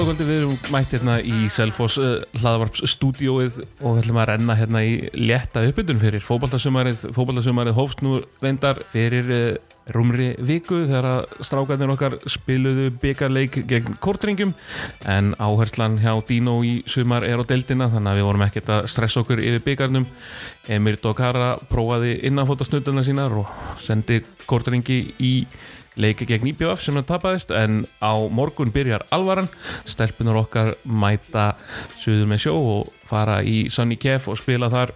Góða kvöldi, við erum mætt hérna í Selfoss uh, hlaðvarps stúdióið og við ætlum að renna hérna í létta uppbytun fyrir fókbaltasumarið. Fókbaltasumarið hófst nú reyndar fyrir uh, rúmri viku þegar að strákarnir okkar spiluðu byggarleik gegn kortringum en áherslan hjá Dino í sumar er á deildina þannig að við vorum ekkert að stressa okkur yfir byggarnum. Emir Dokara prófaði innanfótasnutuna sínar og sendi kortringi í leiki gegn IBF sem það tapaðist en á morgun byrjar alvaran. Stelpunar okkar mæta suður með sjó og fara í Sunny Kef og spila þar.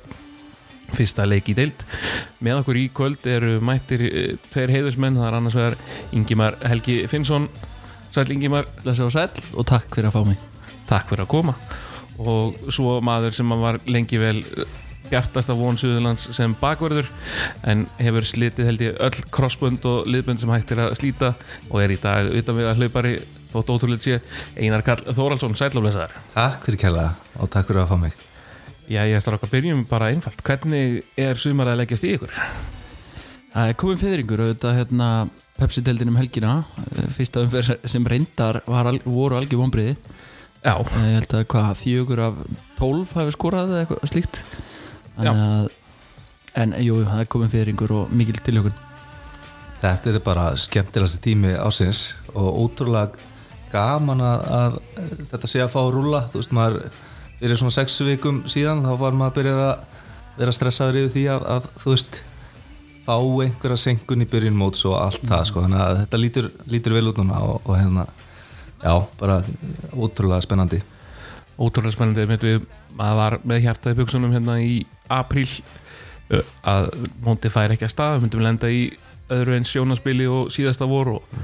Fyrsta leik í deild. Með okkur í kvöld eru mættir eh, tveir heiðusmenn, það er annars vegar Ingimar Helgi Finnsson. Sæl Ingimar, Blessa og sæl og takk fyrir að fá mig. Takk fyrir að koma. Og svo maður sem var lengi vel bjartasta von Suðurlands sem bakverður en hefur slitið held ég öll crossbund og liðbund sem hægt er að slíta og er í dag utan við að hlaupari þótt ótrúlega sé Einar Karl Þóraldsson sælumlesaðar Takk fyrir kæla og takk fyrir að fá mig. Já, ég ætlar okkar að byrjum bara einfalt. Hvernig er sumar að leggjast í ykkur? Það er komin fyrringur auðvitað hérna Pepsi-deldin um helgina. Fyrsta umferð sem reyndar var, al- voru algjör vonbriði Já, ég held að hvað fjögur af tólf hafi skorað eða eitthvað slíkt að en jú, það er komin fyrringur og mikil tilhjókun Þetta er bara skemmtilegasti tími ásins og ótrúlega gaman að, að þetta sé að fá að rúlla. Þú veist maður fyrir svona sex vikum síðan þá var maður að byrja að vera stressaður yfir því að, að þú veist fá einhverja senkun í byrjun móts og allt það sko. Þannig að þetta lítur, lítur vel út núna og, og hérna já, bara ótrúlega spennandi. Ótrúlega spennandi með við að var með hjarta í buksunum hérna í apríl að Monti fær ekki að stað við myndum lenda í öðru eins sjónaspili og síðasta vor og,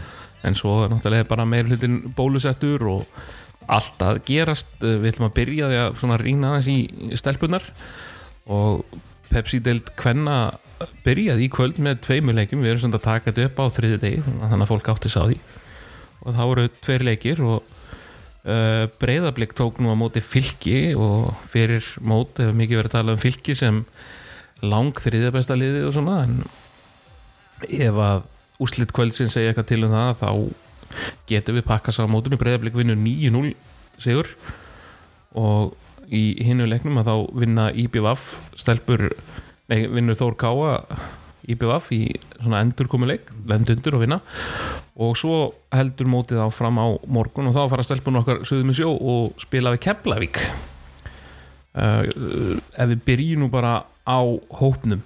en svo náttúrulega bara meir hlutin bólusettur og allt að gerast. Við ætlum að byrja því að rýna aðeins í stelpunar og Pepsi-deild Kvenna byrjaði í kvöld með tveimur leikjum. Við erum svona að taka þetta upp á þriði degi þannig að fólk átti sá því. Og það voru tveir leikir og uh, breyðablík tók nú á móti fylki og fyrir mót hefur mikið verið að tala um fylki sem lang þriðja besta liðið og svona en ef að úslit kvöldsinn segja eitthvað til um það þá getum við pakka sá mótunni breyðablík vinnur 9-0 sigur og í hinnu leiknum að þá vinna IBVF stelpur, nei vinnur Þór Káa IBVF í svona endurkomuleik, lendundur og vinna. Og svo heldur mótið á fram á morgun og þá fara stelpun okkar sögðum í sjó og spila við Keflavík. Uh, ef við byrjum nú bara á hópnum.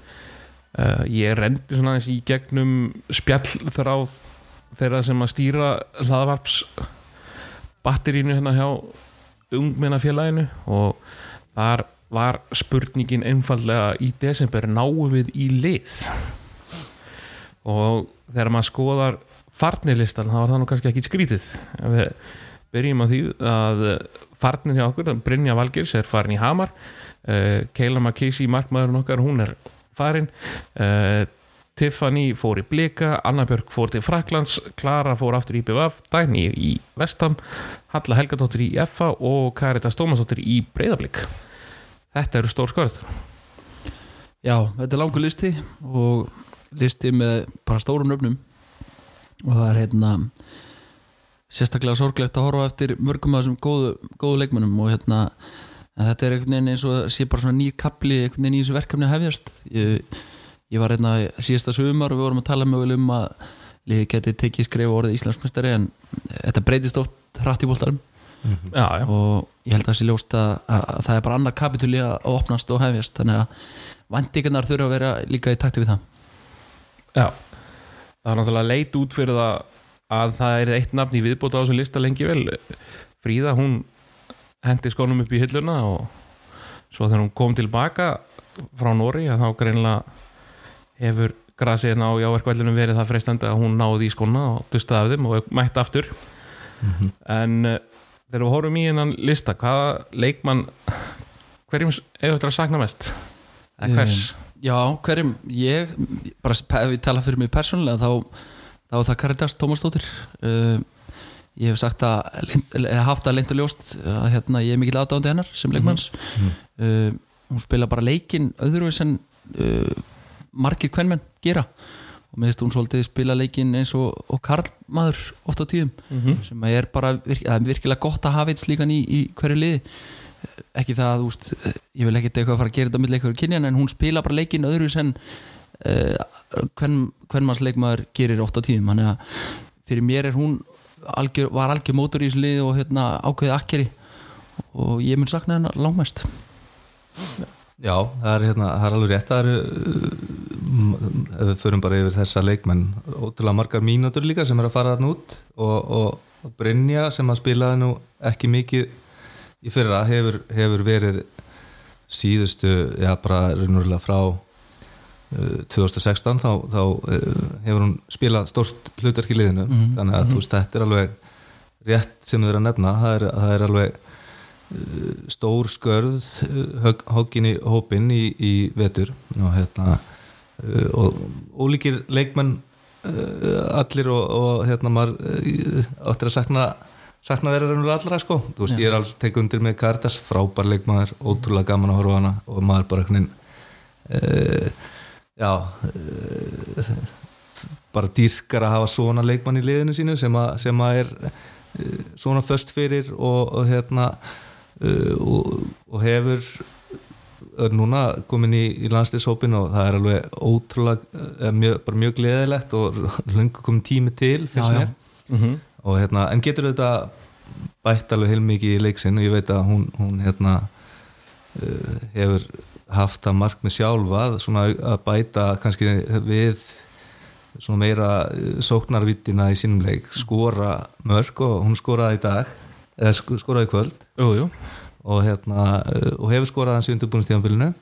Uh, ég rendi svona aðeins í gegnum spjallþráð þeirra sem að stýra hlaðvarps batterínu hérna hjá ungmennafélaginu og þar var spurningin einfallega í desember náum við í lið? Og þegar maður skoðar farnilistan þá var það nú kannski ekki skrítið. Við byrjum á því að farnir hjá okkur, Brynja Valgirs er farin í Hamar uh, Keila McKesey markmaðurinn okkar, hún er farin. Uh, Tiffany fór í Blika Anna Björk fór til Fraklands Klara fór aftur í BVF Dagný í Vestham Halla Helgadóttir í FA og Karitas Tómasdóttir í Breiðablík Þetta eru stór skörð. Já, þetta er langur listi og listi með bara stórum nöfnum. Og það er hérna sérstaklega sorglegt að horfa eftir mörgum af þessum góðu, góðu leikmönnum og hérna þetta er einhvern veginn eins og sé bara svona nýr kapli einhvern veginn í þessu verkefni að hefjast. Ég, ég var hérna síðasta sumar og við vorum að tala möguleg um að liði geti tekið skrifa orðið Íslandsmestari en þetta breytist oft hratt í bóltarum Já, já, og ég held að það sé ljóst að, að, að það er bara annar kapitúli að opnast og hefjast þannig að vendingarnar þurfa að vera líka í takti við það. Já. Það er náttúrulega leit út fyrir það að það er eitt nafn í viðbóta á þessu lista lengi vel. Fríða, hún hendi skónum upp í hilluna og svo þegar hún kom tilbaka frá Nóri að þá greinlega hefur grasið á jáverkvællinu verið það freistandi að hún náði í skóna og dustaði af þeim og mætti aftur. En uh, þegar við horfum í hennan lista hvaða leikmann hverjum hefur þetta að sakna mest? Eða hvers? Já, hverjum, ég bara ef ég tala fyrir mig persónulega þá, þá er það Karitas Tómasdóttir. Uh, ég hef sagt að hef haft að leint og ljóst að hérna, ég er mikill aðdáðandi hennar sem leikmanns. Uh, hún spila bara leikinn öðru sem uh, margir kvenmenn gera og þess hún svolítið spila leikinn eins og, og karlmaður oft á tíðum. Mhm. sem er bara virk, er virkilega gott að hafa eitt slíkan í, í hverju liði. Ekki það að úst, ég vil ekkert eitthvað að fara að gera þetta með leikur kynjan en hún spila bara leikinn öðru sem uh, hvern, hvern manns leikmaður gerir oft á tíðum. Þannig að fyrir mér er hún algjör, var algjör mótor í þessu liði og hérna, ákveðið akkeri. Og ég mun sakna hennar langmest. Já, það er, hérna, það er alveg rétt það eru uh, við förum bara yfir þessa leikmenn ótrúlega margar mínútur líka sem er að fara þarna út og, og, Brynja sem að spilaði nú ekki mikið í fyrra hefur, hefur verið síðustu, já bara raunverulega frá uh, 2016 þá, þá uh, hefur hún spilað stórt hlutverk í liðinu. Þannig að þú veist þetta er alveg rétt sem þau eru að nefna það er, það er alveg stór skörð hókin í hópin í, í vetur. Og hérna uh, og ólíkir leikmenn uh, allir og, og hérna maður áttir að sakna sakna þeirra raunverulega allra sko. Þú veist ég er alls tekið undir með Kardas frábær leikmaður, ótrúlega gaman að horfa hana og maður bara veginn uh, já uh, bara dýrkar að hafa svona leikmann í liðinu sínu sem að, sem að er uh, svona föst fyrir og, og hérna uh, og, og hefur er núna komin í, í landslýshópin og það er alveg ótrúlega eh, mjög, bara mjög gleðilegt og lungu komin tími til Já, já. mér Mhm. og hérna, en getur þetta bætt alveg heilmikið í leiksinn og ég veit að hún, hún hérna uh, hefur haft það markmið sjálfa svona að bæta kannski við svona meira sóknarvittina í sínum leik skora mörg og hún skoraði í dag eða sk- skoraði kvöld. Jú, jú. Og, hérna, uh, og hefur skorað hans í undirbúinistíðanbylunu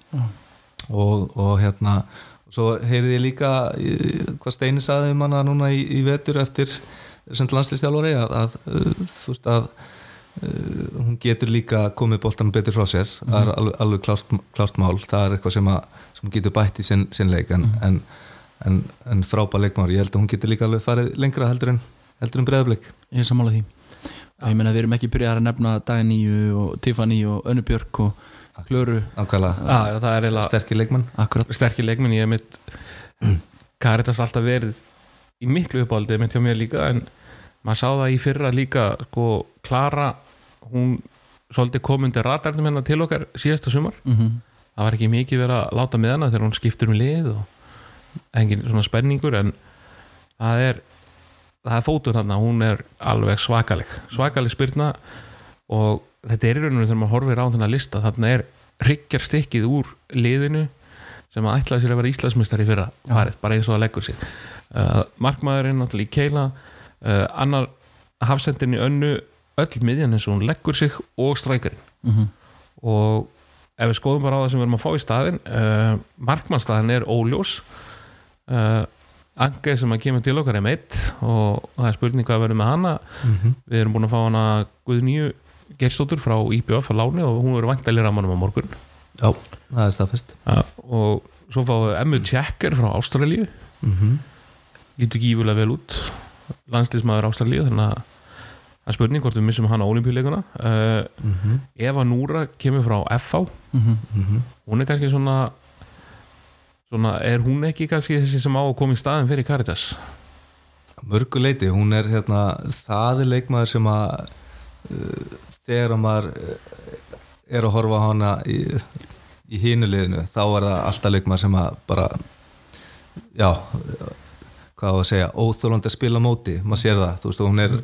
og, og hérna svo heyrði ég líka uh, hvað Steini saði um hana núna í, í vetur eftir sem landslistjálfari að, að uh, þú veist að uh, hún getur líka komið boltan betur frá sér. Það er alveg, alveg klárt, klárt mál. Það er eitthvað sem, að, sem getur bætt í sinn, sinn leik. En, en, en, en frábær leikmár ég held að hún getur líka alveg farið lengra heldur en, en breðablik ég er sammála því. og ég meina við erum ekki byrjað að nefna Dagníu og Tiffany og Önnu Björk og Klöru. er sterkir leikmann akkurat. Sterkir leikminn ég hef mitt Karitas alltaf verið í miklu uppáldi mitt hjá mér líka en maður sá það í fyrra líka sko Klara hún svolítið komundi radarnum hérna til okkar síðasta sumar. Mm það var ekki mikið verið að láta með hana þegar hún skiptur um lið og engin svona spenningur en það er það er fótur þarna, hún er alveg svakaleg. Svakaleg spyrna og þetta er í rauninu þegar maður horfir á þennan lista þarna er hryggjar stikkið úr liðinu sem að ætlaði sér að vera Íslandsmeistar í fyrra farið, bara eins og það leggur sér uh, markmaðurinn náttúrulega í keila uh, annar hafsendinni önnu öll miðjan eins og hún leggur sig og strækarinn. -hmm. og ef við skoðum bara á það sem við erum að fá í staðin uh, markmannstaðin er óljós. Uh, Angeið sem að kemur til okkar er meitt og það er spurning hvað verður með hana. Við erum búin að fá hana Guðnýju Gerstóttur frá IPF að láni og hún verður vantæli ramanum á morgun. Já, það er staðfest. Uh, og svo fáum við Emmu Tjekker frá Ástralíu. Mm -hmm. lítur gífulega vel út landslýsmaður Ástralíu þannig að það er spurning hvort við missum hana á olimpíuleikuna uh, Eva Núra kemur frá FH Mhm. hún er kannski svona svona, er hún ekki kannski þessi sem á að koma í staðin fyrir Caritas? Mörgu leiti, hún er hérna það er leikmaður sem að uh, þegar maður uh, er að horfa hana í, í hinuleginu, þá er það alltaf leikmaður sem að bara já, hvað á að segja óþólandi að spila móti, maður sér það þú veist, hún er,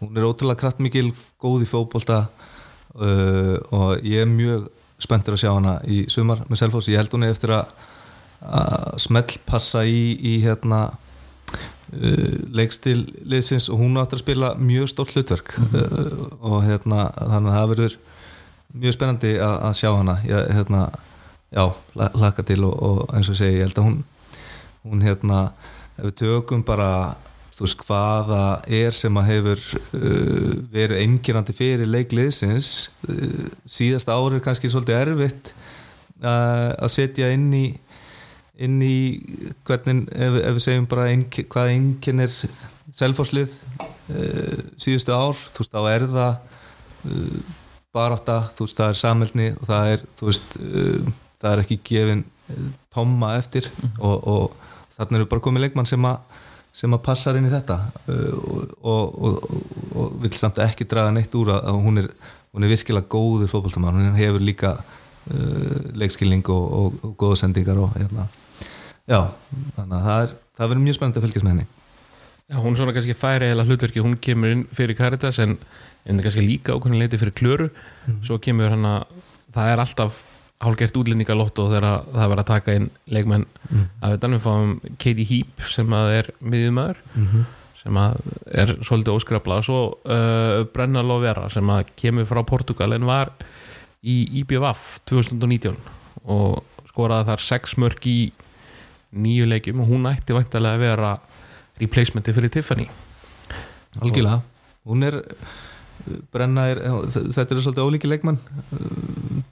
hún er ótrúlega kraftmikil góð í fótbolta uh, og ég er mjög spenntur að sjá hana í sumar með Selfoss, ég held hún eftir að að smellpassa í, í hérna uh, leikstil liðsins og hún áttur að spila mjög stórt hlutverk uh, og hérna þannig að það verður mjög spennandi að, að sjá hana. Ég, hérna, já, la- laka til og, og eins og segi, ég held að hún hún hérna, ef við tökum bara þú veist hvaða er sem að hefur uh, verið einkirandi fyrir leikliðsins uh, síðasta ári er kannski svolítið erfitt uh, að setja inn í inn í hvernig ef, ef við segjum bara eink, hvað einkennir selfhóslið uh, síðustu ár, þú veist, þá er það uh, barátta, þú veist, það er samhælni og það er, þú veist uh, það er ekki gefin tomma eftir og, og þarna eru bara komið leikmann sem að sem að passar inn í þetta uh, og, og, og, vil samt ekki draga neitt úr að, hún, er, hún er virkilega góður fótballtamann, hún hefur líka uh, leikskilning og, og góða sendingar og hérna já, þannig að það er það verður mjög spennandi að fylgjast með henni. Já, hún er svona kannski færi eða hlutverki, hún kemur inn fyrir Caritas en, en kannski líka ákveðin leiti fyrir Klöru. Svo kemur hann að það er alltaf hálfgert útlendingalotto þegar það verður að taka inn leikmenn. Mm. að við danum fáum Katie Heap sem að er miðjumæður -hmm. sem að er svolítið óskrafla og svo uh, Brenna Lovera sem að kemur frá Portugal en var í IBVF 2019 og skoraði þar 6 mörg í nýju leikjum og hún ætti væntalega að vera replacementi fyrir Tiffany. Algjörlega, hún er Brenna er, þetta er svolítið ólíki leikmann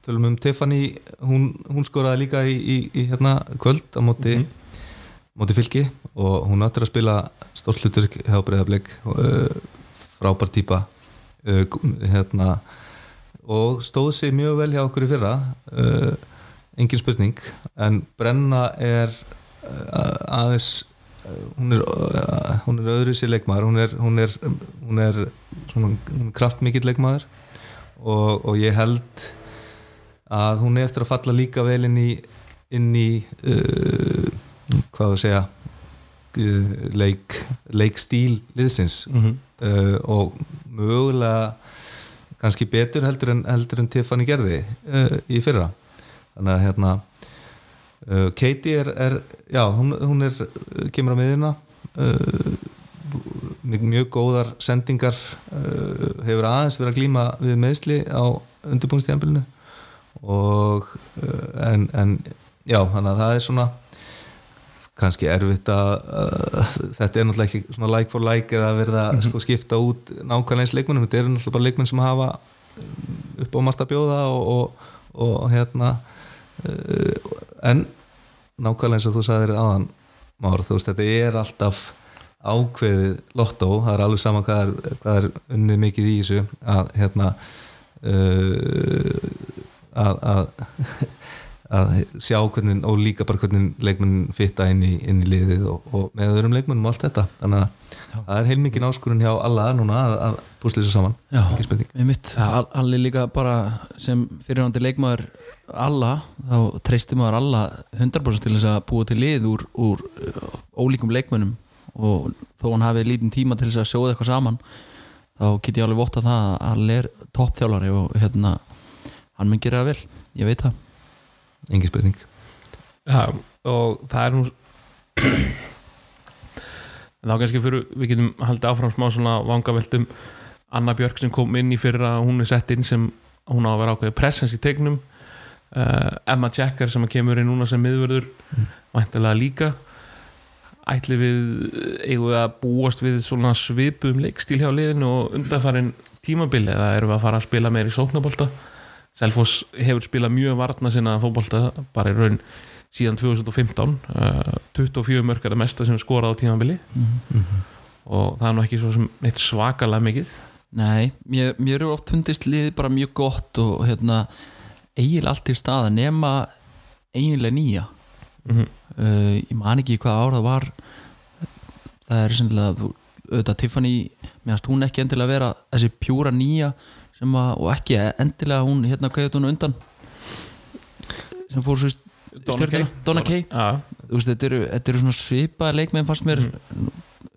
tölum um Tiffany hún, hún skoraði líka í, í, í hérna kvöld á móti, Mhm. móti fylki og hún áttur að spila stórt hlutur hjá breyðablik uh, frábær típa uh, hérna og stóð sig mjög vel hjá okkur í fyrra uh, engin spurning. En Brenna er aðeins uh, hún er, uh, hún er öðru sér leikmaður hún er, hún er, hún er, kraftmikill leikmaður og, og ég held að hún er eftir að falla líka vel inn í inn í uh, hvað að segja uh, leik, leikstíl liðsins mm -hmm. uh, og mögulega kannski betur heldur en, heldur en Tiffany gerði í fyrra þannig að hérna uh, Katie er, er já, hún, hún er kemur á miðina uh, mjög góðar sendingar uh, hefur aðeins verið að glíma við meðsli á undirbúinstíðanbylunu og en, en já, þannig að það er svona kannski erfitt að þetta er náttúrulega ekki svona like for like eða verða að sko, skipta út nákvæmlega eins leikmennum, þetta eru náttúrulega bara leikmenn sem hafa upp á margt að bjóða og, og, og hérna en nákvæmlega eins og þú sagðir aðan Már, þú veist, þetta er alltaf ákveðið lottó, það er alveg sama hvað er, hvað er unnið mikið í þessu að hérna uh, að, að að sjá hvernig og líka bara hvernig leikmenn fitta inn í, inn í liðið og, og með öðrum leikmennum og allt þetta. Þannig að Já. það er heilmikið áskurinn hjá alla núna að, að þessu saman. Já, við mitt All, Alli líka bara sem fyrirhandi leikmaður alla, þá treysti maður alla 100% til þess að búa til lið úr, úr uh, ólíkum leikmönnum. Og þó hann hafi lítinn tíma til þess að sjóða eitthvað saman þá get ég alveg votta það að Alli er toppþjálari og hérna hann mun gera það vel, ég veit það. Engin spurning. Já, og það er nú þá kannski fyrir við getum haldið áfram smá svona vangaveltum. Anna Björk sem kom inn í fyrra hún er sett inn sem hún á að vera ákveðið presens í tegnum uh, Emma Jacker sem kemur inn núna sem miðvörður væntalega líka. Ætli við eigum við að búast við svona svipum leikstíl hjá liðinu og undanfarin tímabili eða erum við að fara að spila meir í sóknabólta Selfoss hefur spilað mjög varna sinna fótbolta bara í raun síðan 2015 uh, 24 mörg er það mesta sem er skorað á tímabili. Og það er nú ekki svo sem neitt svakalega mikið. Nei, mér, mér eru oft fundist liðið bara mjög gott og hérna eiginlega allt til staða nema eiginlega nýja. Mm -hmm. uh, ég man ekki hvað ár það var. Það er sennilega þú- auðvitað Tiffany, mér finnst hún ekki endilega vera þessi pjúra nýja að, og ekki endilega hún hérna heit hún undan. Sem fór svo í stjörnuna Donna Kay, Já, þú veist þetta eru, þetta eru svona svipaði leikmenn fannst mér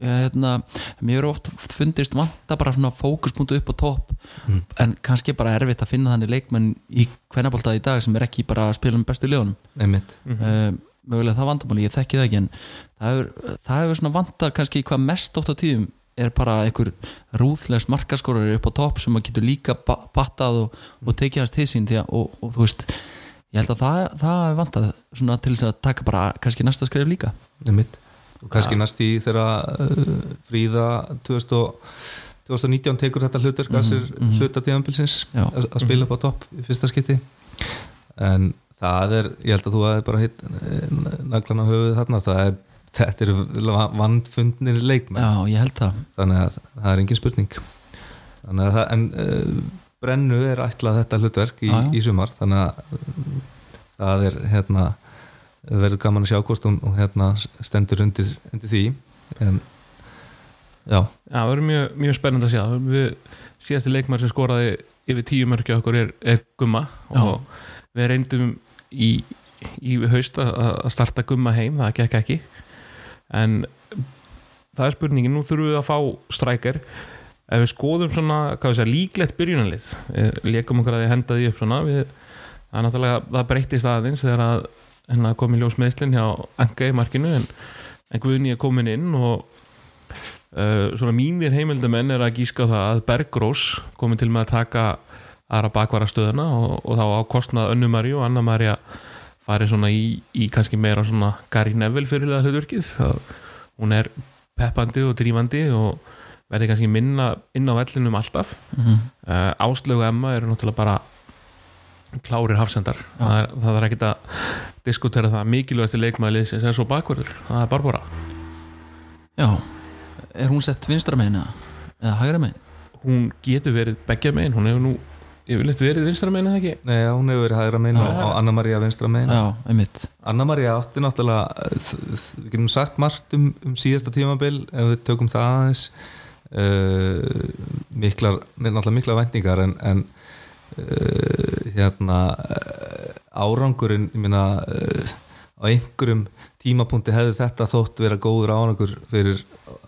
hérna, mér eru oft fundist vanta bara svona fókuspunktu upp á topp Mm. en kannski bara erfitt að finna þannig leikmenn í hvernabólta í dag sem er ekki bara að spila um bestu liðunum einmitt Mhm. uh, mögulega það vandamáli, ég þekki það ekki en það hefur, það hefur svona vanda kannski hvað mest oft á tíðum er bara einhver rúðlegs markaskorari upp á topp sem maður getur líka ba battað og, og tekið hans til sín því að, og, og þú veist ég held að það, það hefur vantað svona til þess að taka bara kannski næsta skrif líka einmitt og kannski næst í þegar uh, Fríða 2000 og 2019 tekur þetta hlutverk að sér mhm. hluta tíðanbilsins Já. að að spila upp á topp í fyrsta skipti. En það er, ég held að þú hefði bara hitt naglan á höfuð þarna. Það er, þetta eru vandfundnir leikmenn. Já, ég held það. Þannig að það er engin spurning. Þannig að það, en uh, brennu er ætlað þetta hlutverk í, í sumar. Þannig að uh, það er hérna verður gaman að sjá hvort hún, hérna stendur undir, undir því. En já, Já, það verður mjög, mjög spennandi að sjá. Við, síðasti leikmar sem skoraði yfir tíu mörki okkur er, er Gumma. Og við reyndum í, í haust að að starta Gumma heim, það gekk ekki. En það er spurningin, nú þurfum við að fá strækjar ef við skoðum svona, hvað við segja, líklegt byrjunarlið við leikum okkur að því henda því upp svona við, það er náttúrulega, það breyttist aðeins þegar að hérna kom í ljós meðslinn hjá Enga í markinu en, en Guðni er komin inn og uh, svona mínir heimildamenn er að gíska það að Bergrós komin til með að taka aðra bakvara stöðuna og, og þá á kostnað Önnu Marí og Anna Marí að fari svona í, í kannski meira svona Gary Neville fyrirlega hlutverkið það, hún er peppandi og drífandi og verði kannski minna inn á vellinum alltaf Mhm. uh, Áslögu Emma eru náttúrulega bara klárir hafsendar. Það er, það er ekkit að diskutera það. Mikilvægasti leikmaðlið sem er svo bakverður það er Barbara. Já, er hún sett vinstra megin eða, eða hægra megin? hún getur verið beggja megin. Hún hefur nú yfirleitt verið vinstra megin eða ekki? Nei, hún hefur verið hægra megin og, og Anna María vinstra megin. Já, einmitt. Anna María átti náttúrulega við getum sagt margt um, um síðasta tímabil ef við tökum það aðeins. Uh, miklar miklar væntingar en, en hérna uh, árangurinn ég meina uh, á einhverjum tímapunkti hefði þetta þótt vera góður árangur fyrir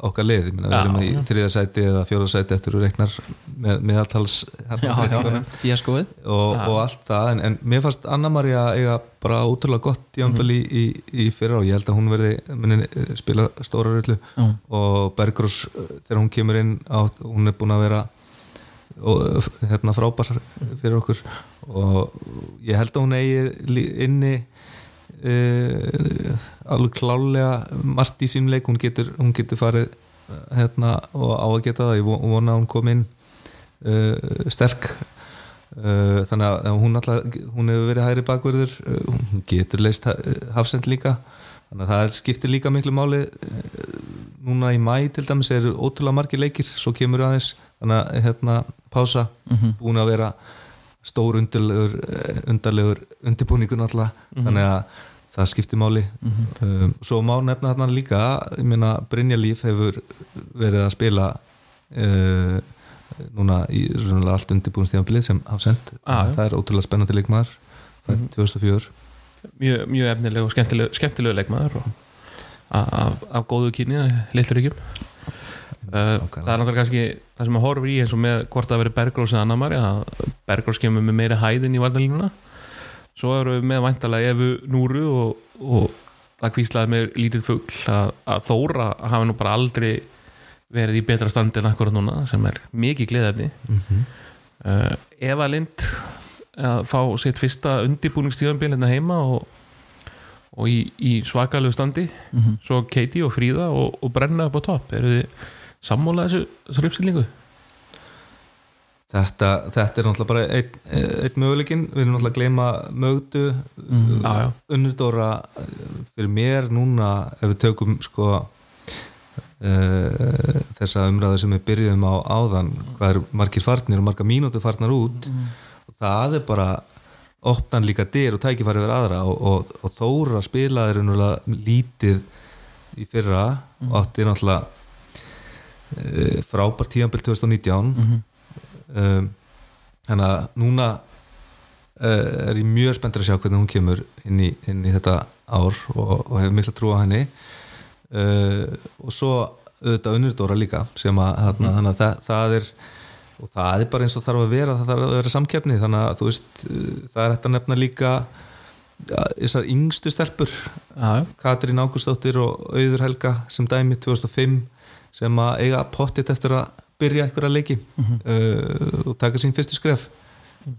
okkar lið, ég meina við Já, erum í já. þriða sæti eða fjóða sæti eftir að reiknar með, meðaltals Já, já, og, Já. og allt það. En, en mér fannst Anna María eiga bara ótrúlega gott tímanbæli Mhm. í, í, í fyrra og ég held að hún verði eh, spila stóra rullu Já, og Bergrós eh, þegar hún kemur inn á, hún er búin að vera og, hérna frábær fyrir okkur. Og ég held að hún eigi inni uh, alveg klálega margt í sínum leik, hún getur, hún getur farið hérna og á að geta það, ég vo- vona að hún kom inn uh, sterk. Uh, þannig að hún alltaf hún hefur verið hægri bakverður hún getur leist ha- hafsend líka þannig að það skiptir líka miklu máli uh, núna í mæ til dæmis eru ótrúlega margir leikir, svo kemur aðeins þannig að hérna pása Mhm. búin að vera stór undarlegur undarlegur undirbúningun alltaf þannig að það skiptir máli. Um, svo má nefna þarna líka ég meina Brynja Líf hefur verið að spila uh, núna í allt undirbúinstíðanbilið sem hafsend Ah, já. það er ótrúlega spennandi leikmaður fædd 2004 mjög, mjög efnileg og skemmtileg, skemmtilegu leikmaður af, af góðu kynni lillur ekki Uh, það er náttúrulega kannski það sem að horfur í eins og með hvort það verið Bergrós eða Anna Maria að Bergrós kemur með meiri hæðin í vardalínuna svo eru við með væntalega Efu Núru og, og það kvíslaði með lítið fugl að, að Þóra hafi nú bara aldrei verið í betra standi en akkurat núna sem er mikið gleðefni. Uh, Eva Lind að fá sitt fyrsta undirbúningstíðanbíl hérna heima og, og í, í svakalegu standi Mhm. svo Katie og Fríða og, og brenna upp á topp eru þið sammála þessu, uppstillingu? þetta, þetta er náttúrulega bara einn ein möguleikin, við erum náttúrulega að gleyma mögdu. Já, já. unnudóra fyrir mér núna ef við tökum sko uh, þessa umræðu sem við byrjuðum á áðan hvað er margir farnir og marga mínútur farnar út og það er bara opnan líka dyr og tækifæri verið aðra og, og, og Þóra spilaði lítið í fyrra og átti náttúrulega uh, frábært tíðanbill 2019 um, þannig að núna uh, er ég mjög spenntur að sjá hvernig hún kemur inn í, inn í þetta ár og, og hefur mikla trú á henni. Uh, og svo auðvitað unnurdóra líka sem að, þarna, þannig að það, það er og það er bara eins og þarf að vera það þarf að vera samkeppni. Þannig að þú veist uh, það er hægt að nefna líka ja, þessar yngstu stelpur. Já. Katrín Ágústóttir og Auður Helga sem dæmi 2005 sem að eiga pottit eftir að byrja einhverja leiki uh, og taka sín fyrstu skref.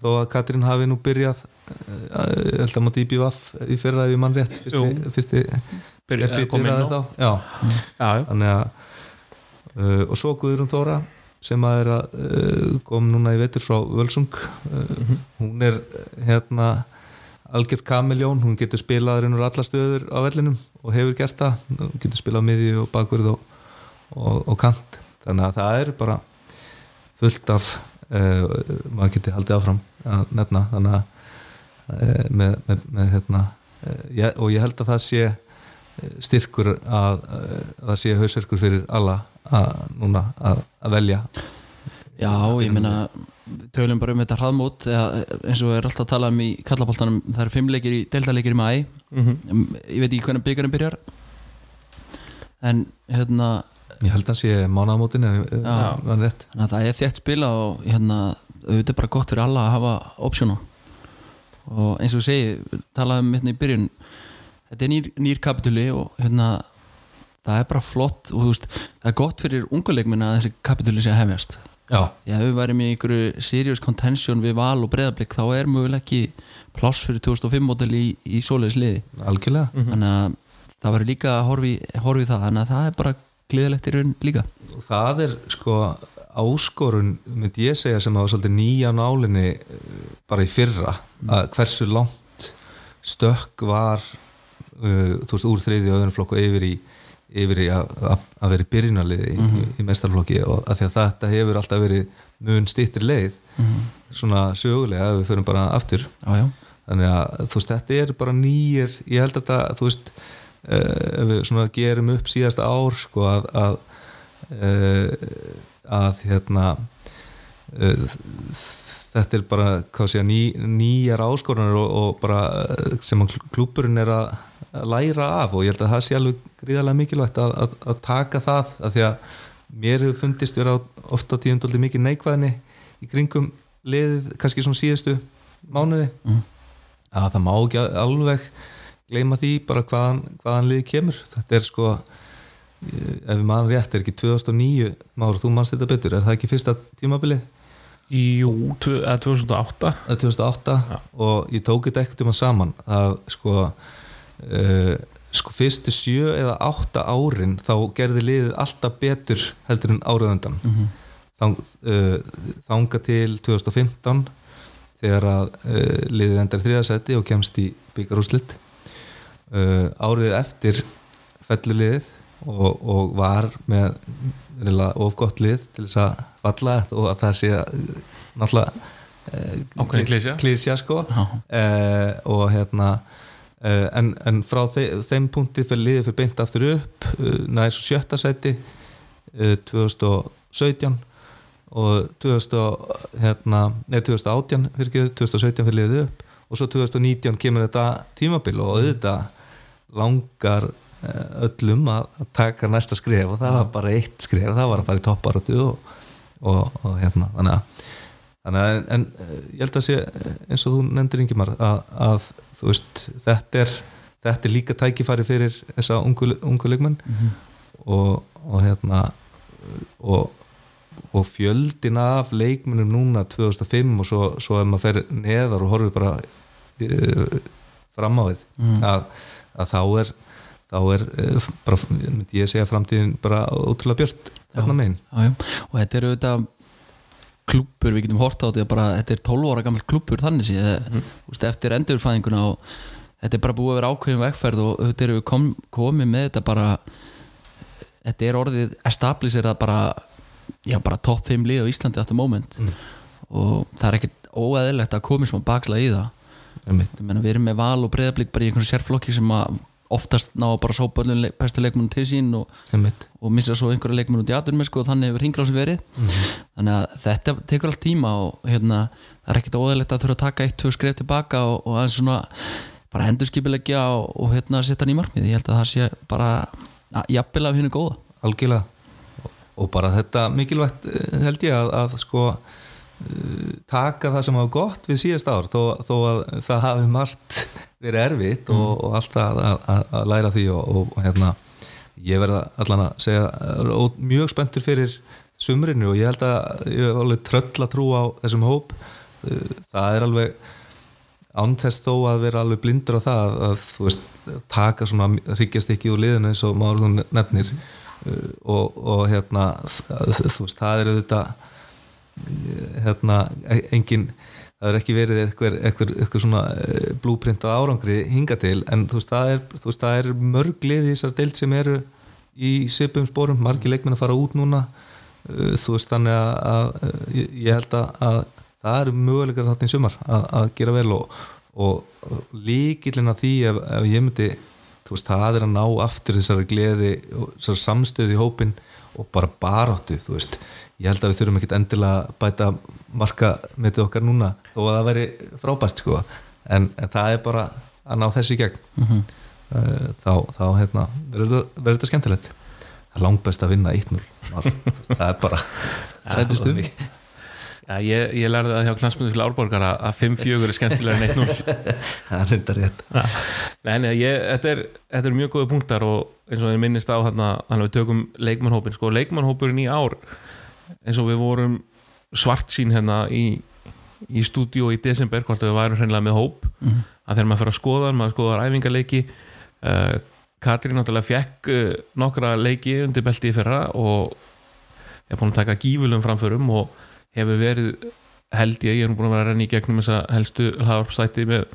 Þó að Katrín hafi nú byrjað uh, held að mátti IBVF í fyrra ef ég mann rétt fyrsti, fyrsti byrjaði þá. Já, Já, já. þannig að uh, og svo Guðrún Þóra sem að er að uh, kom núna í vetur frá Völsung. Uh, hún er uh, hérna algjört kamiljón, hún getur spilað reynur alla stöður á vellinum og hefur gert það, hún getur spilað á miðju og bakverð og, og, og kant. Þannig að það er bara fullt af uh, maður getur haldið áfram að nefna. Þannig að uh, með, með, með hérna uh, ég, og ég held að það sé eh, styrkur að, að það sé hausverkur fyrir alla að, núna að, að velja? Já, ég meina tölum bara um þetta hraðmót eða, eins og er alltaf að tala um í kallapoltanum það eru fimm leikir í, deltaleikir í mæ Mhm. ég veit ekki hvernig byggarinn byrjar en hérna ég held að það sé að það er þétt spila og hérna auðvitað er bara gott fyrir alla að hafa opsjónu og eins og segi talaðum hérna í byrjun þetta er nýr, nýr kapituli og hérna það er bara flott og þú veist það er gott fyrir unguleikminn að þessi kapituli sé að hefjast. Já, Já, ef við værim í einhverju serious contention við val og breyðablík þá er möguleg ekki pláss fyrir 2005 mótel í, í svoleiðis liði. Algjörlega. Þannig að það verður líka að horfi, horfi það þannig að það er bara gleðilegt í raun líka. Og það er sko áskorun, myndi ég segja sem hafa svolítið nýja nálinni eh, bara í fyrra, að hversu langt stökk var uh, þú veist, úr þriði og öðrum flokku yfir í, yfir í að, að, að vera í byrjunarliði í, í mestarflokki og að því að þetta hefur alltaf verið mun stýttir leið svona sögulega ef við förum bara aftur. Já, þannig að þú veist þetta er bara nýjir ég held að þetta þú veist uh, ef við svona gerum upp síðasta ár sko að að, uh, að hérna uh, þetta er bara sé, ný, nýjar áskorunar og, og bara sem að klúburinn er að læra af og ég held að það sé alveg gríðarlega mikilvægt að, að, að taka það að því að mér hefur fundist vera ofta tíðum dóldi mikið neikvæðni í kringum liðið kannski svona síðustu mánuði Mhm. að það má ekki alveg gleyma því bara hvaðan, hvaðan liðið kemur þetta er sko ef við mann rétt er ekki 2009 Már, þú mannst þetta betur, er það ekki fyrsta tímabilið? Jú, tvö- eða 2008 eða 2008 Já. og ég tók þetta ekkert um að saman að sko uh, sko fyrstu sjö eða átta árin þá gerði liðið alltaf betur heldur en áraðundan mm -hmm. Uh, þanga til 2015 þegar að uh, liðið endar þriðasæti og kemst í byggarúslit uh, árið eftir fellur liðið og, og var með reyla, of gott lið til þess að falla og að það sé náttúrulega klísja sko. Uh, og hérna en, en frá þe þeim punkti fyrir liðið fyrir beint aftur upp uh, næði svo sjötta sæti uh, 2017 og 2000, hérna, nei, 2018 fyrir ekki 2017 fyrir liðið upp og svo 2019 kemur þetta tímabil og auðvitað langar eh, öllum að taka næsta skref og það var bara eitt skref það var að fara í topparötu og, og, og hérna þannig að, en, en eh, ég held að sé eh, eins og þú nefndir Ingimar að, að þú veist þetta er, þetta er líka tækifæri fyrir þessa ungu, ungu leikmenn. Og, og hérna og, og fjöldin af leikmennum núna 2005 og svo, svo ef maður fer neðar og horfið bara uh, fram á við að, að þá er þá er uh, bara, myndi ég segja framtíðin bara ótrúlega björt þarna megin. Og þetta eru auðvitað klúpur, við getum hort á þetta bara, þetta er 12 ára gammal klúpur þannig sé mm. eftir endurfæðinguna og þetta er bara búið að vera ákveðin vegferð og auðvitað eru við kom, komið með þetta bara þetta er orðið establisherað bara bara topp 5 lið á Íslandi aftur moment. Og það er ekkert óæðilegt að komið smá baksla í það. Meina, við erum með val og breyðablík bara í einhvern sérflokki sem að oftast ná að bara sópa öllum bestu leikmunum til sín og, og missa svo einhverja leikmunum út í aðunum sko, og þannig hefur hringrásin verið. Þannig að þetta tekur allt tíma og hérna, það er ekkert óðalegt að þurfa að taka eitt, tvö skref tilbaka og, og aðeins svona bara endurskipilegja og, og hérna setja hann í markmið, ég held að það sé bara jafnvel af hennu góða. Algjörlega. Og, bara þetta mikilvægt eh, held ég að, að sko taka það sem hafa gott við síðast ár þó, þó að það hafi margt verið erfitt og, og alltaf að, að, að læra því og, og, og hérna ég verða allan að segja er mjög spenntur fyrir sumrinu og ég held að ég hef alveg tröll að trú á þessum hóp. Það er alveg án þess þó að vera alveg blindur á það að, þú veist, taka svona hryggjast ekki úr liðinu eins og maður nefnir. Uh, og, og hérna þú veist, það er auðvitað hérna, engin það er ekki verið eitthvað, eitthvað, eitthvað svona eh, blúprint á árangri hinga til en þú veist, það er, veist, það er mörg lið í þessar deild sem eru í svipum spórum, margir leikmenn að fara út núna. Uh, þú veist, þannig að, að ég- ég held að, að það eru möguleikar þarna í sumar að, að gera vel og, og líkillin að því ef, ef ég myndi þú veist, það er að ná aftur þessari gleði og þessari samstöð í hópin og bara baráttu, þú veist ég held að við þurfum ekkert endilega að bæta marka með okkar núna þó að það veri frábært sko. En, en það er bara að ná þessi í gegn. Mhm. uh, þá, þá hérna, verður þetta- skemmtilegt. Það er langt best að vinna 1-0 það er bara Sætustu? Já, ég, ég lærði það hjá knastmyndu til Árborgar að að 5-4 er skemmtilega en 1-0 það er þetta rétt. Nei, nei, ég, þetta, er, þetta er mjög góða punktar og eins og ég minnist á þarna þannig að við tökum leikmannhópin sko, leikmannhópurinn í ár eins og við vorum svart sín hérna í, í stúdíu í desember hvort við værum hreinlega með hóp Mhm. að þegar maður fyrir að skoða, maður skoðar æfingarleiki uh, Katrín náttúrulega fekk uh, nokkra leiki undir belti í fyrra og er búin að taka gífulum framförum og hefur verið held ég, ég er búin að vera að renna í gegnum þessa helstu hlaðarpstætti með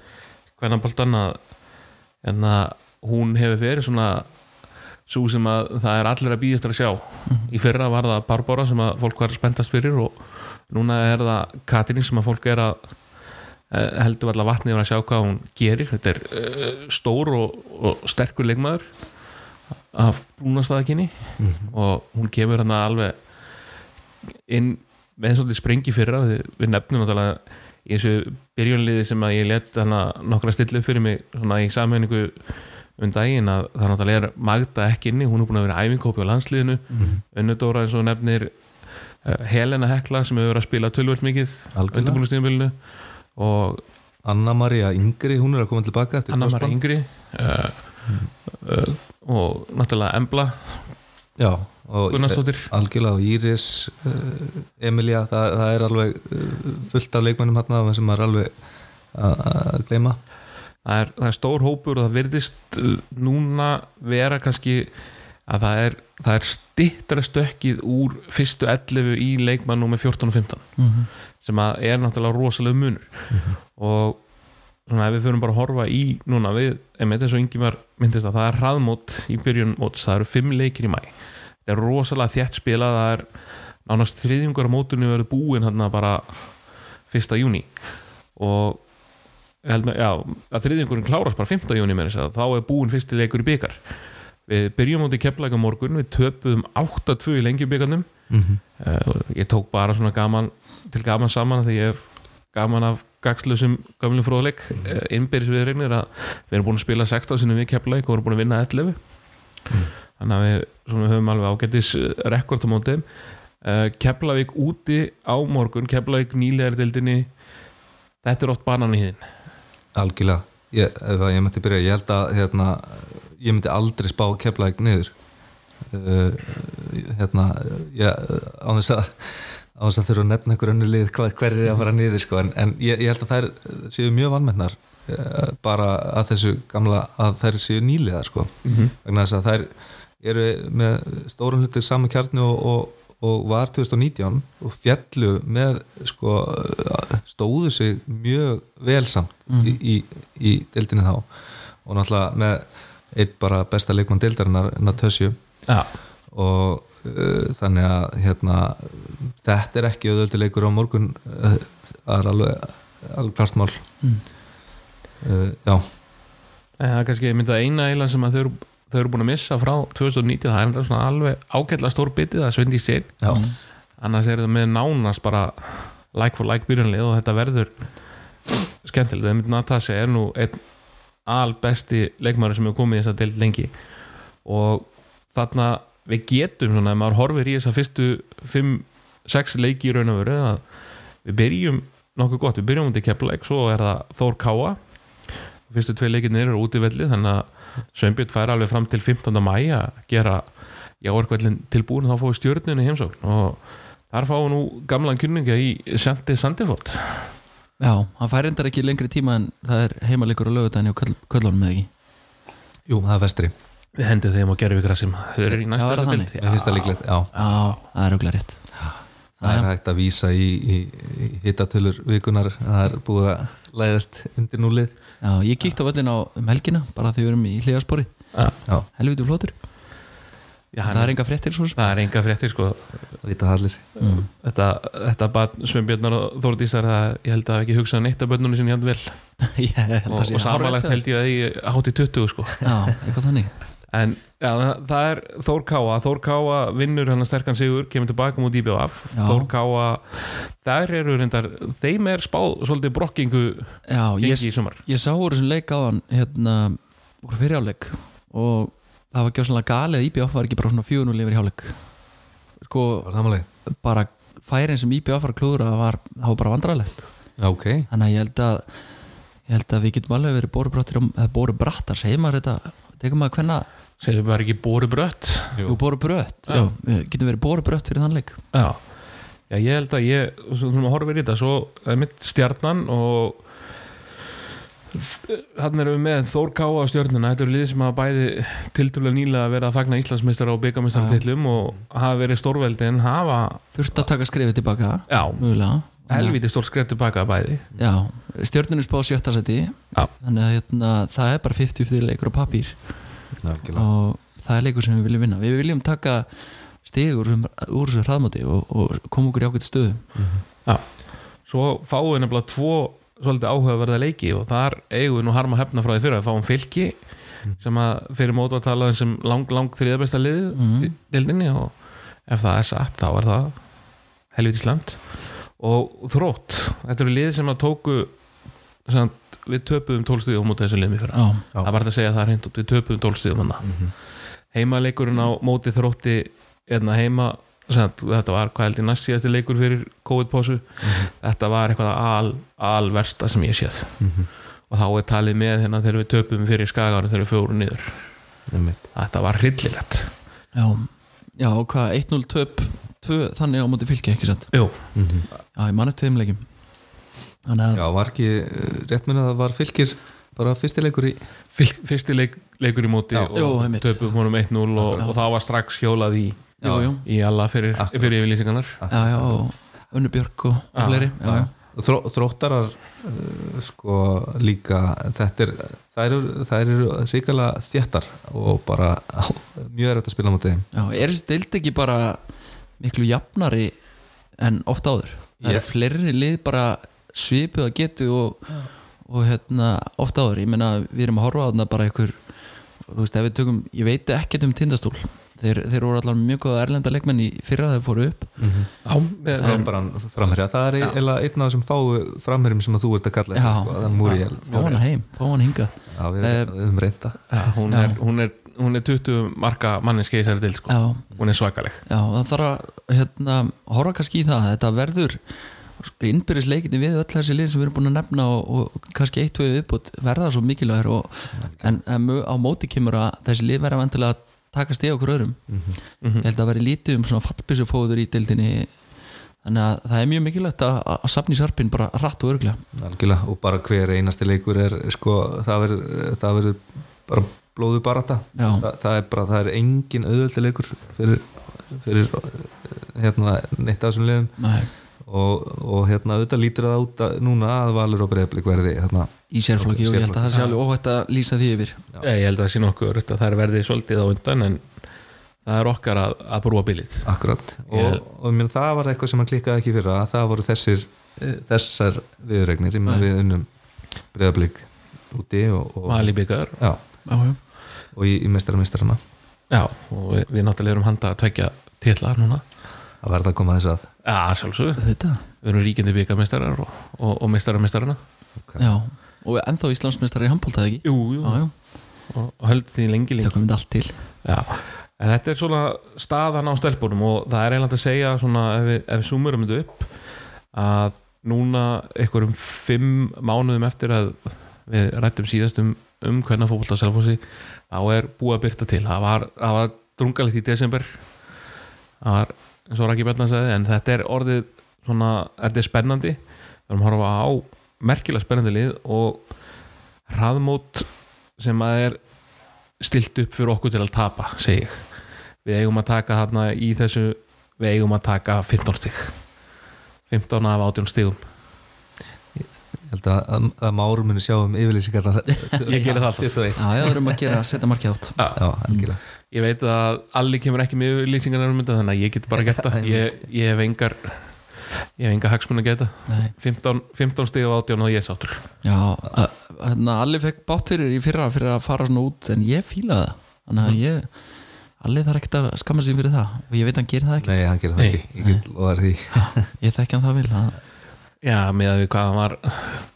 að en að hún hefur verið svona svo sem að það er allir að býja eftir að sjá. Í fyrra var það Barbara sem að fólk var spenntast fyrir og núna er það Katrín sem að fólk er að eh, heldur allar vatni yfir að sjá hvað hún gerir. Þetta er uh, stór og, og sterkur leikmaður af brúnastæðakinni og hún kemur hann alveg inn með svolítið sprengi fyrra. Við, nefnum náttúrulega í þessu byrjunliði sem að ég let hana nokkra stillu fyrir mig svona í sammenningu um daginn að það náttúrulega er Magda ekki inni, hún er búin að vera æfingkópi á landsliðinu Mhm. Unnudóra eins og nefnir uh, Helena Hekla sem hefur verið að spila tölvöld mikið Algjörlega. undirbúinustíðanbylunu og Anna-Maria Yngri, hún er að koma tilbaka eftir Anna Mara krossband. Yngri uh, uh, og náttúrulega Embla Já, og Gunnarsdóttir algjörlega og Íris Emilia, það, það er alveg fullt af leikmennum hérna sem er alveg að að gleyma það er, það er stór hópur og það virðist uh, núna vera kannski að það er, það er stittra stökkið úr fyrstu 11 í leikmann nummer 14 og 15 Mhm. sem að er náttúrulega rosalega munur. Og svona ef við fyrir bara að horfa í núna við, einmitt eins og Ingimar myndist að það er hraðmót í byrjun móts, það eru fimm leikir í mæ það er rosalega þjætt spila það er nánast þriðjungur á mótunni verið búin hann bara fyrsta júni og ég held með, já, að þriðjungurinn klárast bara 5. júni með þess að þá er búin fyrsti leikur í byggar við byrjum móti keppleika morgun við töpuðum 8-2 í lengjubyggarnum mm -hmm. uh, ég tók bara svona gaman til gaman saman því ég hef gaman af gagslusum gamlu fróðleik uh, innbyrðis við reynir að við erum búin að spila 16 sinni við keppleik og erum búin að vinna 11 þannig að við svona, höfum alveg ágættis rekord á móti. Uh, Keflavík úti á morgun Keflavík nýlegar dildinni þetta er oft banan í hinn algjörlega. Ég, ef ég myndi byrja, ég held að hérna, ég myndi aldrei spá keflaðið niður. Uh, hérna á þess að á þess að þurfa að nefna einhver önnu lið hvað, hver er að fara niður sko, en, en ég, ég held að þær séu mjög vannmennar uh, bara að þessu gamla að þær séu nýliðar sko. Vegna þess að þær eru með stórum hluti saman kjarni og, og, og var 2019 og fjallu með sko, stóðu sig mjög vel samt í, í, í deildinni þá. Og náttúrulega með eitt bara besta leikmann deildarinnar Natasju. Já, og uh, þannig að hérna, þetta er ekki auðvöldi leikur á morgun uh, það er alveg, alveg klart mál. Mm. uh, já. Það er kannski myndið eina eiginlega sem að þau eru, þau eru búin að missa frá 2019 það er alveg ágætlega stór bitið það er svendi í sér já, annars er það með nánast bara like for like byrjanlið og þetta verður skemmtilegt, það myndi Natasja er nú einn albesti leikmaður sem hefur komið í þessa deild lengi. Og þarna við getum svona, ef maður horfir í þessa fyrstu 5-6 leiki í raun og veru að við byrjum nokkuð gott, við byrjum undir Keflæk svo er það Þór Káa. Fyrstu tvei leikinir eru út í velli þannig að Sveinbjörn fær alveg fram til 15. mæ að gera jáorkvellin tilbúin þá fóðu stjórnunni heimsókn. Og þar fáum nú gamlan kynninga í Sandi Sandifort Já, hann fær endar ekki lengri tíma en það er heimalikur á lögudaginn og köllunum með ekki? Jú, það er vestri. Við hendum þeim og gerum við grassim þau eru í næsta mér finnst það líklegt, já. Já, það er auðvitað rétt. Það er hægt að vísa í, í, í hittatölur vikunar það er búið að læðast undir núlið Já, ég kíkti á völlin á um helgina bara þegar við erum í hliðarspori. Helviti flótur það er enga fréttir sem. Það er enga fréttir sko. Það vita það allir. Mm. þetta, þetta bara Sveinbjörnar og Þórdísar það, ég held að ekki hugsað neitt af bönnunum sinni hann vel. Ég held og, að sé og samanlegt held ég að ég hátt í 20 sko. Já, eitthvað þannig en já, það er Þór Káa. Þór Káa vinnur hann sterkan sigur kemur tilbaka mútið IBF Já. Þór Káa, þær eru reyndar þeim er spáð svolítið brokkingu já, ég, í sumar. ég sá úr þessum leik á hann hérna, úr fyrirháleik og það var gjóðsannlega galið að IBF var ekki bara svona 4-0 yfir í hálfleik. Sko, var það máli? bara færin sem IBF var að klúðra var, það var bara vandrarlegt Já, ok. Þannig að ég held að ég held að við getum alveg verið bóru brattar, segir maður þetta? Tekum maður hvenna, segjum bara ekki bóri brött? Jú bóru brött Já. já, við getum verið bóru brött fyrir þann leik? Já. já, ég held að ég svona horfir í þetta, svo er mitt stjarnan og hann erum við með Þór Káa á stjörnuna, þetta eru lið sem hafa bæði tiltrúlega nýlega verið að fagna Íslandsmeistar og byggamestartillum og hafa verið stórveldi en hafa, þurft að taka skrifið tilbaka já, mögulega. Helviti stórt skref tilbaka bæði. Já, stjörnunum spáð sjötta seti Já. þannig að hérna, það er bara 50-50 leikur á papír. Og það er leikur sem við viljum vinna. Við viljum taka stigur úr, úr þessu hraðmáti og, og koma okkur í ágætt stöðu. Já, svo fáum við nefnilega tvo svolítið áhugaverða leiki og þar eigum við nú harma hefna frá því fyrir að fáum fylki sem að fyrir mótu að tala um sem lang, lang þriðabesta lið í deildinni og ef það er satt þá er það helviti slemt og þrótt, þetta eru lið sem að tóku sem að við töpuðum tólstíð á móti þessu liðum í fyrra. Já, Já. það var hægt að segja það hreint út, við töpuðum tólstíðum hann Mhm. heimaleikurinn á móti þrótti eðna heima sem að þetta var hvað held ég næst síðasti leikur fyrir COVID-pósu þetta var eitthvað al, al versta sem ég séð. Mhm. og þá er talið með hérna þegar við töpum fyrir skagáru þegar við fjórum niður. Einmitt. þetta var hryllilegt. Já, já og hvað 1-0 töp 2 þannig á móti fylki ekki satt? Jú, Mhm. já, ég mann eftir þeim að Já, var ekki eh, rétt minna að það var fylgir bara fyrstileikur í fylg, fyrsti leik, leikur í móti Já. og töpum honum 1-0 og, Já. og þá var strax hjólað í, jú, jú, í alla fyrir, fyrir yfirlýsingarnar. Já, já, og Já, já, já. Þró, Þróttarar uh, sko líka þetta er, þær eru, þær eru ríkala þéttar og bara mjög er þetta að spila á móti þeim. Já, er þessi deild ekki bara miklu jafnari en oft áður? Það eru fleiri lið bara svipuð að getu og, og hérna, oft áður, ég meina við erum að horfa á þarna bara einhver þú veist, ef við tökum, ég veit ekkert um tindastól. Þeir, þeir voru allar mjög góða erlenda leikmenn í fyrra þegar þeir fóru upp. Já, með, Það er bara framherja, það er eiginlega einn af þessum fáu framherjum sem að þú ert að kalla Já. sko, fá hana heim, fá hana hinga Já, við, Eh, við höfum reynda hún, er, hún, er, hún er 20 marka manneski í þessari til sko. hún er svakaleg. Já, það þarf að hérna, horfa kannski í það, þetta verður innbyrðis leikinni við öll þessi lið sem við erum búin að nefna og, og kannski eitt tvö viðbútt verða svo mikilvægur og, en, en á móti kemur að þessi lið verða vantilega að taka stið okkur öðrum Mhm. Mhm. ég held að veri lítið um svona fattbissufóður í deildinni þannig að það er mjög mikilvægt að, að safni sarpin bara rætt og örglega og bara hver einasti leikur er sko, það verður bara blóðu barata. Þa, það er bara, það er engin auðvöldi leikur fyrir, fyrir eh, hérna, neitt af þessum liðum Nei, og, og hérna auðvitað lítur það út að, núna að Valur og Breiðblik verði hérna, í sérflokki og ég held að það sé alveg óhætt að lýsa því yfir. Já. Ég, held að það sé nokkuð öruggt að það er verðið svolítið á undan en það er okkar að, að brúa bilið. Akkurat. Og, Ég- og mér, það var eitthvað sem að klikkaði ekki fyrir að það voru þessir eh, þessar viðregnir við unnum Breiðblik úti og, og, Mali byggar já, Já, já. og í, í meistarameistarana. Já, og við, við náttúrulega erum handa að tvekja titla núna. Það verða að koma þess að Já, sjálfsög, Þetta, við erum ríkindi byggameistarar og, og, og meistarameistarana já. Og ennþá Íslandsmeistari í handbóltaði ekki? Jú, jú, Já, já, og, og höld því lengi lengi. Tökum við allt til. Já, en þetta er svona staðan á stelpunum og það er einlega að segja svona ef við, ef við zoomurum þetta upp að núna einhverjum fimm mánuðum eftir að við rættum síðast um, um hvernig fótbolta selfósi þá er búið að byrta til. Það var, það var drungalegt í desember. Það var eins og Raki Bjarnar sagði en þetta er orðið svona, þetta er spennandi. Við erum að horfa á merkilega spennandi lið og hraðmót sem að er stilt upp fyrir okkur til að tapa segi ég. Við eigum að taka þarna í þessu við eigum að taka 15 stig. 15 af 18 stigum. Ég held að, að, að Máru muni sjá um yfirlýsingarna Ég geri það alltaf. 21. Já, já, það erum að gera setja markið átt. Já, algjörlega ég veit að allir kemur ekki með lýsingarnar um þetta þannig að ég get bara gert það. Ég, ég hef engar ég hef enga hagsmun að geta Nei. 15, 15 stig af 18 og ég er sáttur. Já, hérna Alli fekk bátt fyrir í fyrra fyrir að fara svona út en ég fílaði það. Þannig að ég Alli þarf ekkert að skamma sig fyrir það. Og ég veit að hann gerir það ekki Nei, hann gerir það Nei. ekki, ég get loðar því. Ég þekki hann það vil að, já, með að við hvað hann var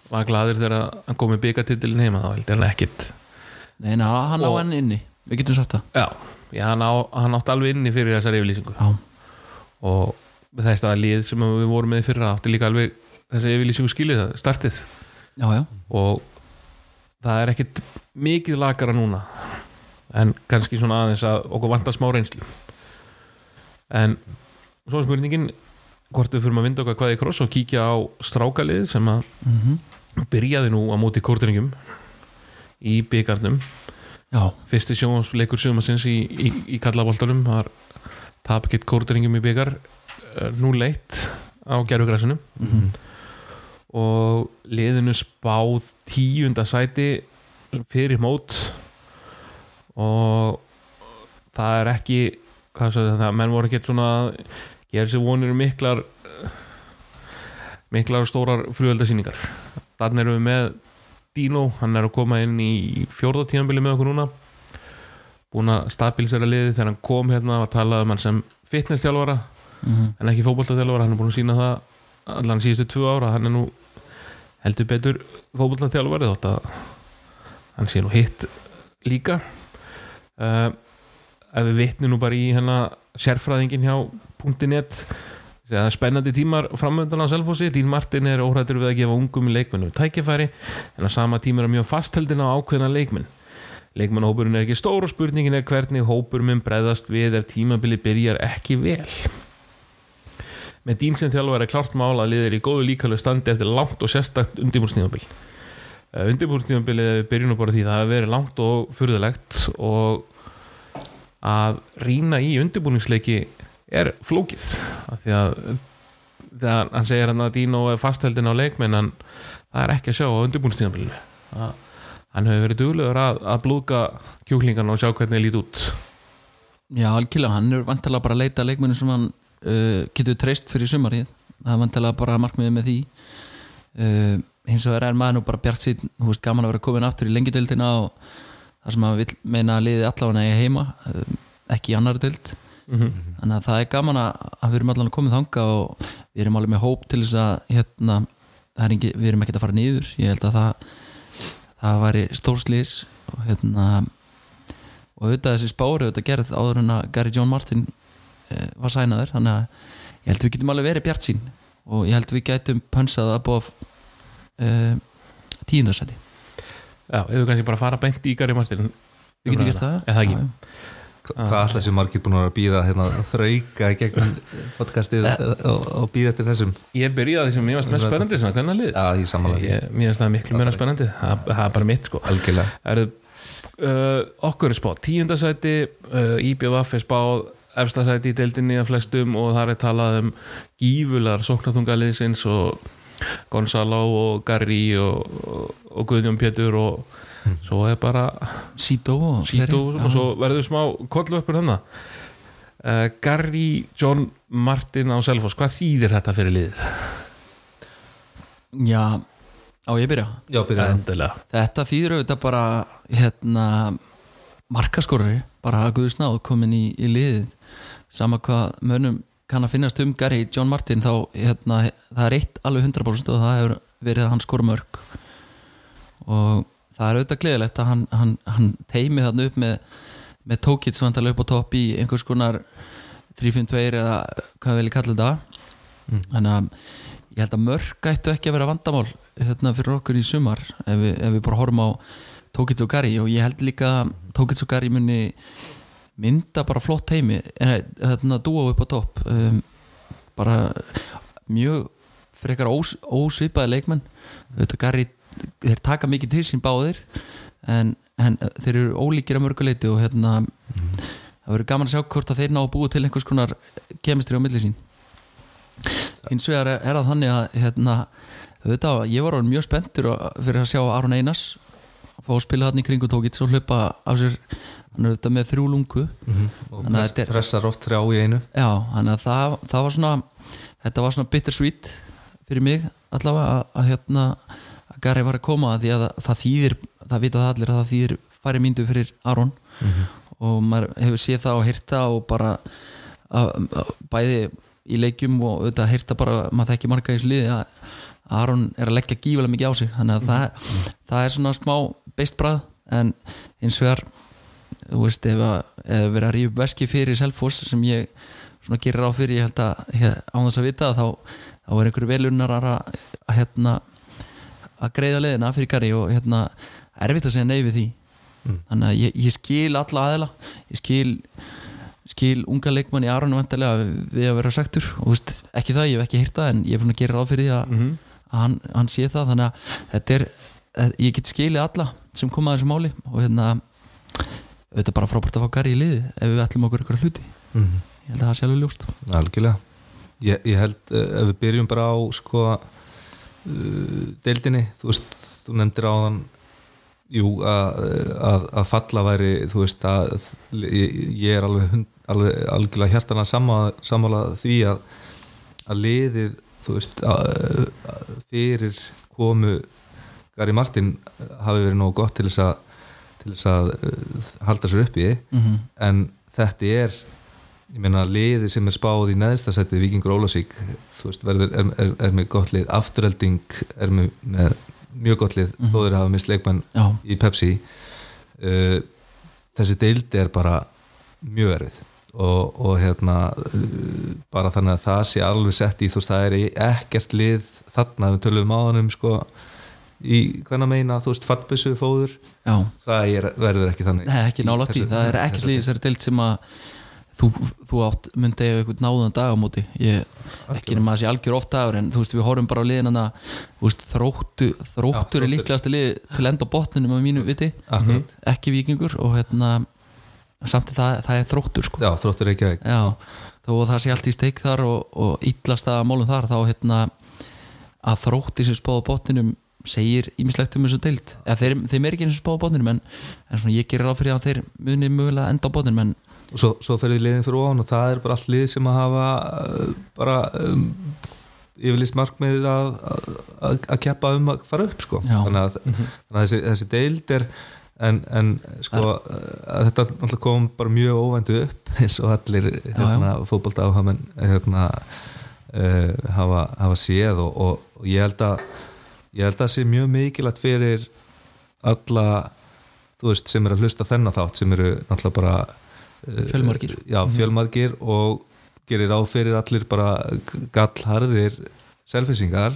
var gladur þegar hann kom með byggatittilin heima þá held ég hann ekkit Nei, na, hann á Og- hann inni við getum sagt það. Já, já hann, á, hann átti alveg inni fyrir þessar yfirlýsingu. Já, og þess að lið sem við vorum með fyrra átti líka alveg þessi yfirlýsingu skilið það, startið. Já, já, og það er ekkit mikið lakara núna en kannski svona aðeins að okkur vantar smá reynslu. En svo er spurningin hvort við fyrir að vinda okkar hvað í kross og kíkja á strákalið sem að mm byrjaði nú á móti kórturingum í byggarnum já, fyrsti sjónvarsleikur sjómasins í, í, í kallaboltanum var tapkitt kórturingum í byggar nú leitt á gerfugræsinu mhm, og liðinu spáð tíunda sæti fyrir mót. Og það er ekki það, menn voru ekki svona gera sér vonir um miklar miklar og stórar flugöldasýningar þannig erum við með Dino, hann er að koma inn í fjórða tímanbili með okkur núna. Búin að stabilisera liði þegar hann kom hérna og talaði um hann sem fitness-þjálfara mhm, en ekki fótboltaþjálfara, hann er búin að sína það allan síðustu tvö ára, hann er nú heldur betur fótboltaþjálfari þótt að hann sé nú hitt líka. Uh, ef við vitnum nú bara í hérna sérfræðingin hjá .net það er spennandi tímar framöndan á Selfossi, Dín Martin er óhrættur við að gefa ungum leikmennum tækifæri en á sama tíma er mjög fastheldin á ákveðna leikmenn. Leikmannahópurinn er ekki stór og spurningin er hvernig hópur mun breyðast við ef tímabili byrjar ekki vel. Með Dín sem þjálfur er klart mál að liðir í góðu líkalegu standi eftir langt og sérstakt undirbúrstímabil undirbúrstímabilið við byrjum nú bara því það hefur verið langt og furðulegt og að rýna í undirbúningsleiki er flókið. Af því að þegar hann segir hann að Dino er fastheldin á leikmenn en það er ekki að sjá á undirbúningstímabilinu. Hann hefur verið duglegur að, að blúka kjúklingan og sjá hvernig það lít út. Já, algjörlega hann er vantilega bara að leita að leikmennu sem hann uh, getur treyst fyrir sumarið. Það er vantilega bara markmiðið með því. Uh, hins vegar er maður nú bara bjart sín, þú veist, gaman að vera komin aftur í lengjudeildina og það sem maður vil meina að liði allavega mm -hmm. þannig að það er gaman að, að við erum allavega komið þanga og við erum alveg með hóp til þess að hérna, það er ekki, við erum ekkert að fara niður. Ég held að það það væri stórslýs og hérna og auðvitað þessi spári auðvitað gerð áður en að Gary John Martin eh, var sænaður. Þannig að ég held við getum alveg verið bjart sín og ég held við getum pönsað að búa uh, tíundarsæti Já, við kannski bara fara beint í Gary Martin við getum gert það. Er það ekki? Já. Hvað alltaf sem margir búin að býða hérna, þrauka í gegnum podcastið og, og býða eftir þessum? Ég byrjaði því sem mér varst mest spennandi sem að hvernig lið ég ég, Mér finnst það miklu meira spennandi. Það, er bara mitt sko. Er, uh, Okkur er spáð tíundasæti uh, IBVF er spáð efstasæti í deildinni af flestum og þar er talað um gífular sóknarþungaliðsins og Gonzalo og Gary og, og, og Guðjón Pétur og svo er bara Sító og svo verður smá kollu uppur hennar uh, Gary John Martin á Selfoss, hvað þýðir þetta fyrir liðið? Já, á ég byrja? Já, byrjaði Endilega. Þetta þýður auðvitað bara hérna markaskorri, bara að Guður Snáð komin í, í liðið. Sama hvað mönnum kann að finnast um Gary John Martin þá hérna, það er eitt alveg 100% og það hefur verið að hann skora mörg. Og það er auðvitað gleðilegt að hann, hann, hann teimi þarna upp með, með tókits vantarlega upp á topp í einhvers konar 3-5-2 eða hvað vil ég kalla þetta. Þannig að ég held að mörg ættu ekki að vera vandamál hérna fyrir okkur í sumar ef við, ef við bara horfum á Tókits og Gary og ég held líka að Tókits og Gary muni mynda bara flott heimi eh, hérna dúa upp á topp. Um, bara mjög frekar ós, ósvipaði leikmenn. Þetta Gary, þeir taka mikið til sín báðir en, en þeir eru ólíkir að mörguleiti og hérna það verður gaman að sjá hvort að þeir ná að búa til einhvers konar kemistri á milli sín. Hins vegar er, er það þannig að hérna, auðvitað, ég var mjög spenntur og- fyrir að sjá Aron Einars að fá að spila hann í tókits og hlaupa af sér hann er auðvitað með þrjú lungu. Og Þannig að press, þetta er- pressar oft þrjá í einu. Já, þannig að það, það var svona þetta var svona bittersweet fyrir mig allavega að, að hérna að Gary var að koma því að það, þýðir það vita það allir að það þýðir færi míndu fyrir Aron. Og maður hefur séð það og hýrta og bara að, að, bæði í leikjum og auðvitað hýrta bara, maður þekki marga í þessu liði að Aron er að leggja gífulega mikið á sig. Þannig að það, það er svona smá beistbrað en hins vegar þú veist ef að ef verið að rífa veski fyrir Selfoss sem ég svona gerir á fyrir ég held að hér, án þess að vita þá, þá er einhverju velunnar að, að hérna að greiða leðina fyrir Gary og hérna erfitt að segja nei við því. Þannig að ég, ég skil alla aðela ég skil skil unga leikmann í Aron vantarlega við að vera sektur og veist, ekki það, ég hef ekki hýrt það en ég er búin að gera ráð fyrir því að, að hann, hann sé það. Þannig að þetta er eh, ég get skilið alla sem koma að þessu máli. Og hérna þetta er bara frábært að fá Gary í liði ef við ætlum okkur ykkur hluti. Mm ég held að það sé alveg ljóst. Algjörlega. Ég, ég held uh, ef við byrjum bara á sko uh, deildinni þú veist, þú nefndir á þann jú, að, að, að falla væri, þú veist að ég, ég er alveg, alveg algjörlega hjartana sammála því að, að liðið þú veist fyrir komu Gary Martin hafi verið nógu gott til þess að til þess að uh, halda sér upp í mm -hmm. en þetta er ég meina liði sem er spáð í neðstasætti Víkingur Ólasík verður er, er, er með gott lið. Afturhelding er með, með mjög gott lið mm -hmm. þó þeir hafa mist leikmann já, í Pepsi. Uh, þessi deildi er bara mjög erfið. Og, og hérna uh, bara þannig að það sé alveg sett í þú veist það er ekkert lið þarna við tölum áðanum sko í hvernig meina þú veist fattbissu fóður. Já. Það er, verður ekki þannig Nei, ekki því, Þessu- það er ekki þessu- slíð þessari deild sem að þú, þú átt myndi ef eitthvað náðan dag á móti. Ég, ekki nema að sé algjör oft dagur en þú veist við horfum bara á liðin þú veist þróttu, þróttur Já, er Þróttur. líklegasti lið til enda á botninum að mínu viti, Akkurat, ekki vikingur og hérna samt það, það er þróttur sko. Já þróttur ekki Já, þó að það sé allt í steik þar og, og illast að málum þar þá hérna að þrótti sem spáða botninum segir ímislegt um þessu eða þeir, þeim er ekki eins og spáða botninum en, en svona ég gerir ráð fyrir að þeir muni mögulega enda á botninum en og svo, svo ferði liðin fyrir ofan og það er bara allt lið sem að hafa uh, bara um, yfirlist markmið að, að, að keppa um að fara upp sko. Þannig að, þannig að þessi, þessi deild er en, en sko að þetta kom bara mjög óvæntu upp eins og allir hérna, fótbolta áhafamenn hérna, uh, hafa, hafa séð og, og, og ég held að ég held að það sé mjög mikilvægt fyrir alla þú veist, sem eru að hlusta þennan þátt sem eru náttúrulega bara Fjölmargir. já, fjölmargir og gerir á fyrir allir bara gallharðir selfisingar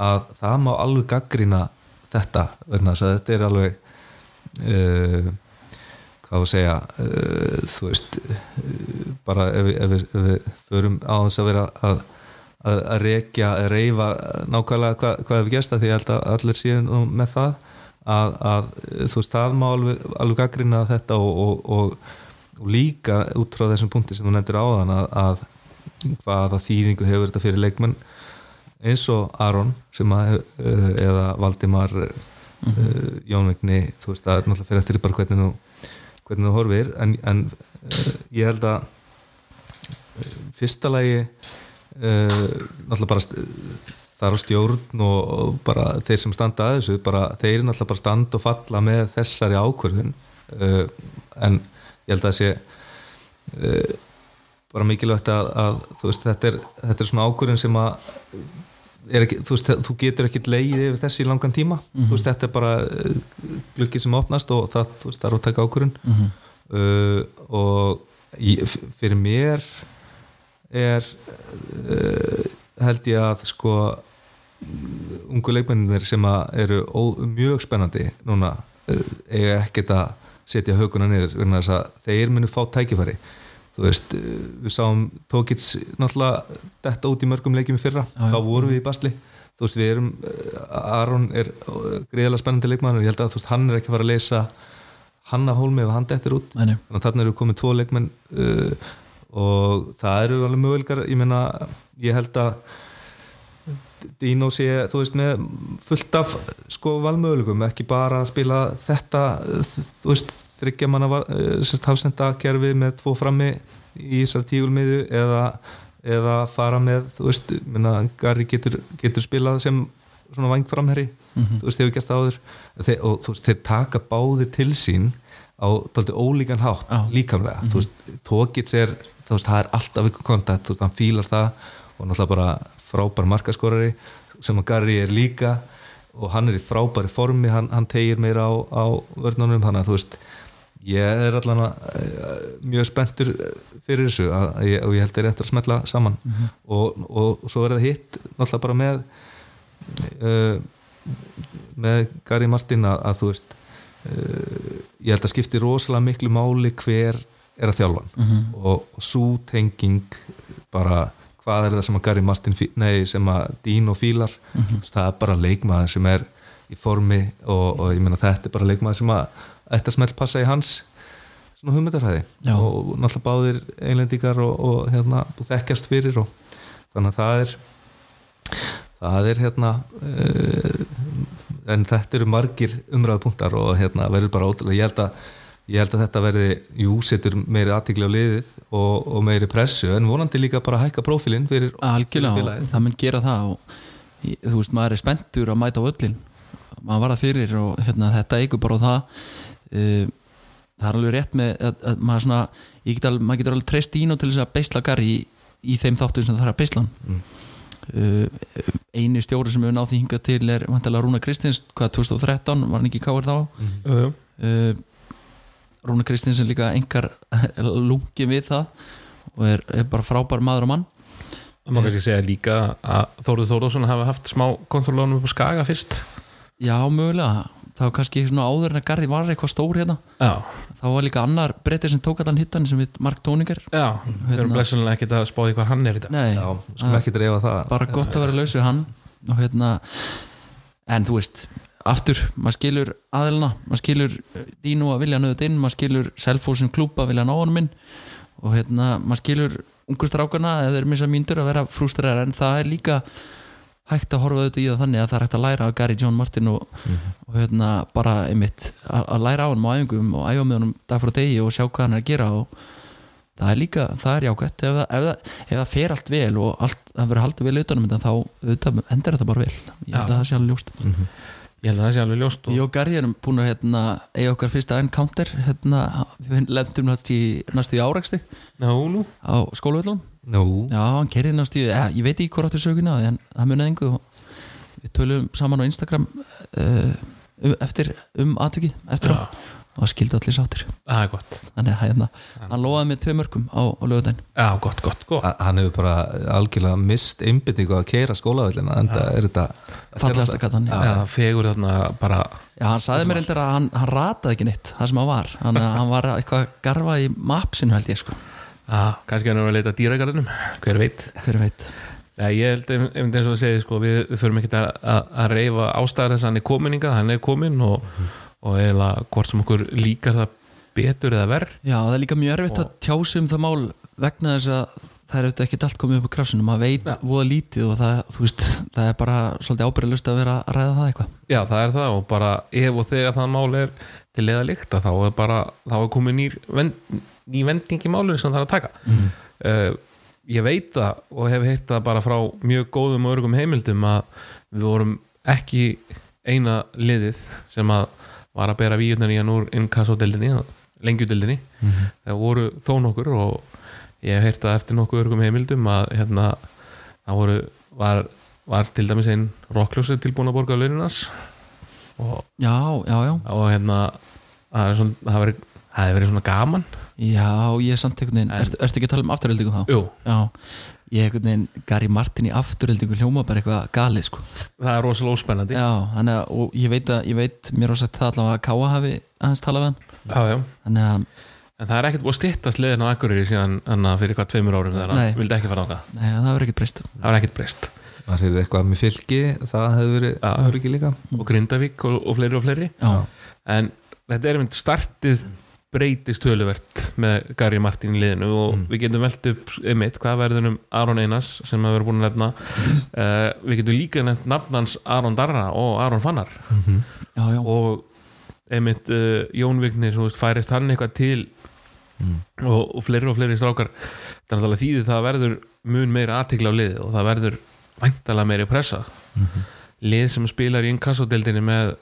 að það má alveg gaggrina þetta þess að þetta er alveg uh, hvað að segja uh, þú veist uh, bara ef ef við, ef við förum á þess að vera að að rekja, að reyfa nákvæmlega hvað, hvað hefur gerst að því að allir síðan með það að, að þú veist, það má alveg, alveg gaggrina þetta og, og, og, og líka út frá þessum punkti sem þú nefndir áðan að, að hvaða þýðingu hefur þetta fyrir leikmenn eins og Aron sem að, uh, eða Valdimar uh, Jónvegni, þú veist, það er náttúrulega fyrir eftir bara hvernig þú, hvernig þú horfir. En, en uh, ég held að fyrsta lagi náttúrulega bara þar á stjórn og, bara þeir sem standa að þessu, bara þeir náttúrulega bara standa og falla með þessari ákvörðun en ég held að það sé uh, bara mikilvægt að, að veist, þetta er, þetta er svona ákvörðun sem að ekki, þú, veist, þú getur ekkit leið yfir þessi í langan tíma. Þú veist, þetta er bara uh, glukki sem opnast og það, það er að taka ákvörðun. Uh, og ég, fyrir mér er uh, held ég að sko ungu leikmennir sem eru ó, mjög spennandi núna eiga ekkert að setja höguna niður vegna þess að þeir munu fá tækifæri. Þú veist, uh, við sáum Tókits náttúrulega detta út í mörgum leikjum í fyrra, þá vorum við í basli. Þú veist, við erum, uh, Aron er uh, greiðlega spennandi leikmann og ég held að veist, hann er ekki að fara að leysa hann að hólmi ef hann dettir út. Nei, nei. þannig að þarna eru komið tvo leikmenn uh, og það eru alveg möguleikar. Ég meina, ég held að Dino sé, þú veist, með fullt af sko valmöguleikum, ekki bara að spila þetta, þú veist, þryggja manna uh, hafsenda kerfi með tvo frammi í þessar tígulmiðu eða, eða fara með þú veist, minna, Gary getur, getur spilað sem svona vangframherri þú veist, hefur gert áður. Þeir, og þú veist, þeir taka báðir til sín á dálítið ólíkan hátt Já. líkamlega, þú veist, Tókits er þú veist, það er alltaf ykkur kontakt þú veist, hann fílar það og náttúrulega bara frábær markaskorari sem að Gary er líka og hann er í frábæri formi, hann, hann tegir meira á, á vörnunum, þannig að þú veist ég er allan að eh, mjög spenntur fyrir þessu að, að ég, og ég held þeir eftir að smetla saman. Og, og, og svo er það hitt náttúrulega bara með uh, með Gary Martin að, að þú veist uh, ég held að skipti rosalega miklu máli hver er að þjálfa hann. Og, og svo tenging bara hvað er það sem að Gary Martin nei, sem að Dino fílar? Mm -hmm. það er bara leikmaður sem er í formi og, og ég meina þetta er bara leikmaður sem að að smelt passa í hans svona hugmyndarhæði og náttúrulega báðir einlendingar og, og hérna þekkjast fyrir og þannig að það er það er hérna uh, en þetta eru margir umræðupunktar og hérna verður bara ótrúlega ég held að, ég held að þetta verði jú, setur meiri aðtikli á liðið og, og meiri pressu en vonandi líka bara að hækka prófílinn fyrir algjörlega fyrir það mun gera það og þú veist, maður er spenntur að mæta á öllin maður var það fyrir og hérna, þetta eigur bara á það. Uh, það er alveg rétt með að, að maður svona, ég get alveg, maður getur alveg treyst ín og til þess að beisla Gary í, í þeim þáttum sem það þarf að beisla Mm. uh, eini stjóri sem hefur náð því hingað til er vantilega Rúna Kristins, hvað 2013 var hann ekki káir þá? Jú. uh, Rúna Kristins er líka engar lungi við það og er, er bara frábær maður og mann. Það má kannski segja líka að Þórður Þórðarsson hafi haft smá kontrollónum upp á Skaga fyrst. Já, mögulega. Það var kannski svona áður en að Garði var eitthvað stór hérna. Já, þá var líka annar breytið sem tók allan hittan sem við Mark Tóningar já, við erum Hérna. blessunlega ekkert að spá í hvað hann er í dag. Nei, Já, skulum ekki dreifa það. Bara gott að vera laus við hann. Og hérna en þú veist, aftur, maður skilur aðelina, maður skilur Dino að vilja nöðut inn, maður skilur Selfossin klúpa að vilja ná honum inn. Og hérna, maður skilur ungu strákana eða þeir missa mínútur að vera frústræðar en það er líka hægt að horfa auðvitað í það þannig að það er hægt að læra af Gary John Martin og, og hérna bara einmitt að, að læra á hann á æfingum og æfa með honum dag frá degi og sjá hvað hann er að gera og það er líka, það er jákvætt. Ef, ef, ef það fer allt vel og allt, það verður haldið vel utanum þetta þá auðvitað, endur þetta bara vel. Ég held að það sé alveg ljóst Ég held að það sé alveg ljóst og Ég og Gary erum búin að hérna, eiga okkar fyrsta encounter hérna, við lendum í, næstu í áræksti nú á skóluvöllum Nú, Já, hann kerið næst í, ja, ég veit ekki hvað áttur söguna en það munið engu. Og við tölum saman á Instagram uh, um, eftir, um atviki eftir á. Já, og skildi allir sáttir. Það er gott. Þannig að hérna, hann lofaði með tvei mörgum á, á lögudaginn Já, gott, gott, gott. A- hann hefur bara algjörlega mist einbyttingu að keira skólavellina en það er þetta fallegasta katan já. Já, fegur þarna bara já, hann sagði mér heldur að hann, hann rataði ekki neitt það sem hann var, hann, hann var eitthvað að garfa í mapsinu held ég sko. Já, kannski hann er að leita að dýragarðinum Hver veit. Hver veit. Nei, ég held einmitt eins og það segið sko, við, við förum ekki að, að, að reyfa ástæðar þess að hann er kominninga, hann er komin og, og eiginlega hvort sem okkur líkar það betur eða verð Já, það er líka mjög erfitt að tjási um það mál vegna þess að það er auðvitað ekkert allt komið upp á krafsinu, maður veit Já. voða lítið og það, veist, það er bara svolítið ábyrðalust að vera að ræða það eitthvað Já, það er það og bara ef og þegar það mál er til eða líkta þá er bara, þá er komið nýr vend, ný vending í málunni sem það er að taka mm. Ég veit það og hef heyrt það bara frá mjög góðum og örgum heimildum að við vorum ekki eina liðið sem að var að bera víunar í hann úr inkassódeldinni, lengjudeldinni það voru þó nokkur og ég hef heyrt það eftir nokkuð örgum heimildum að hérna, það voru var, var til dæmis einn rockljósið tilbúin að borga launinans og, Já, já, já, og hérna það svona, það hefur það hefur verið svona gaman. Já, ég er samt einhvern veginn, ertu ekki að tala um afturöldingu þá? Jú, Já, ég einhvern veginn, Gary Martin í afturöldingu hljóma bara eitthvað galið sko. Það er rosalega óspennandi. Já, að, og ég veit að, ég veit, mér var sagt það allavega að Káa hafi aðeins talað við hann. Já, já. Þannig að, en það er ekkert búið að styttast liðin á Akureyri síðan fyrir hvað tveimur árum þegar hann vildi ekki fara ákvað nei, það verður ekkert breyst. Það var ekkert breyst. Maður hefur eitthvað með fylgi það hefur verið ekki líka. Og Grindavík og, og fleiri og fleiri. Já, en þetta er mynd startið breytist töluvert með Gary Martin í liðinu og Mm. við getum velt upp einmitt hvað verður um Aron Einars sem við erum búin að nefna. Uh, við getum líka nefnt nafnans Aron Darra og Aron Fannar. Já, já, og einmitt uh, Jón Vignir, þú veist, færist hann eitthvað til og, og fleiri og fleiri strákar. Þannig að þýði það verður mun meira aðtikla á liði og það verður væntalega meiri pressa. Lið sem spilar í inkassodeldinni með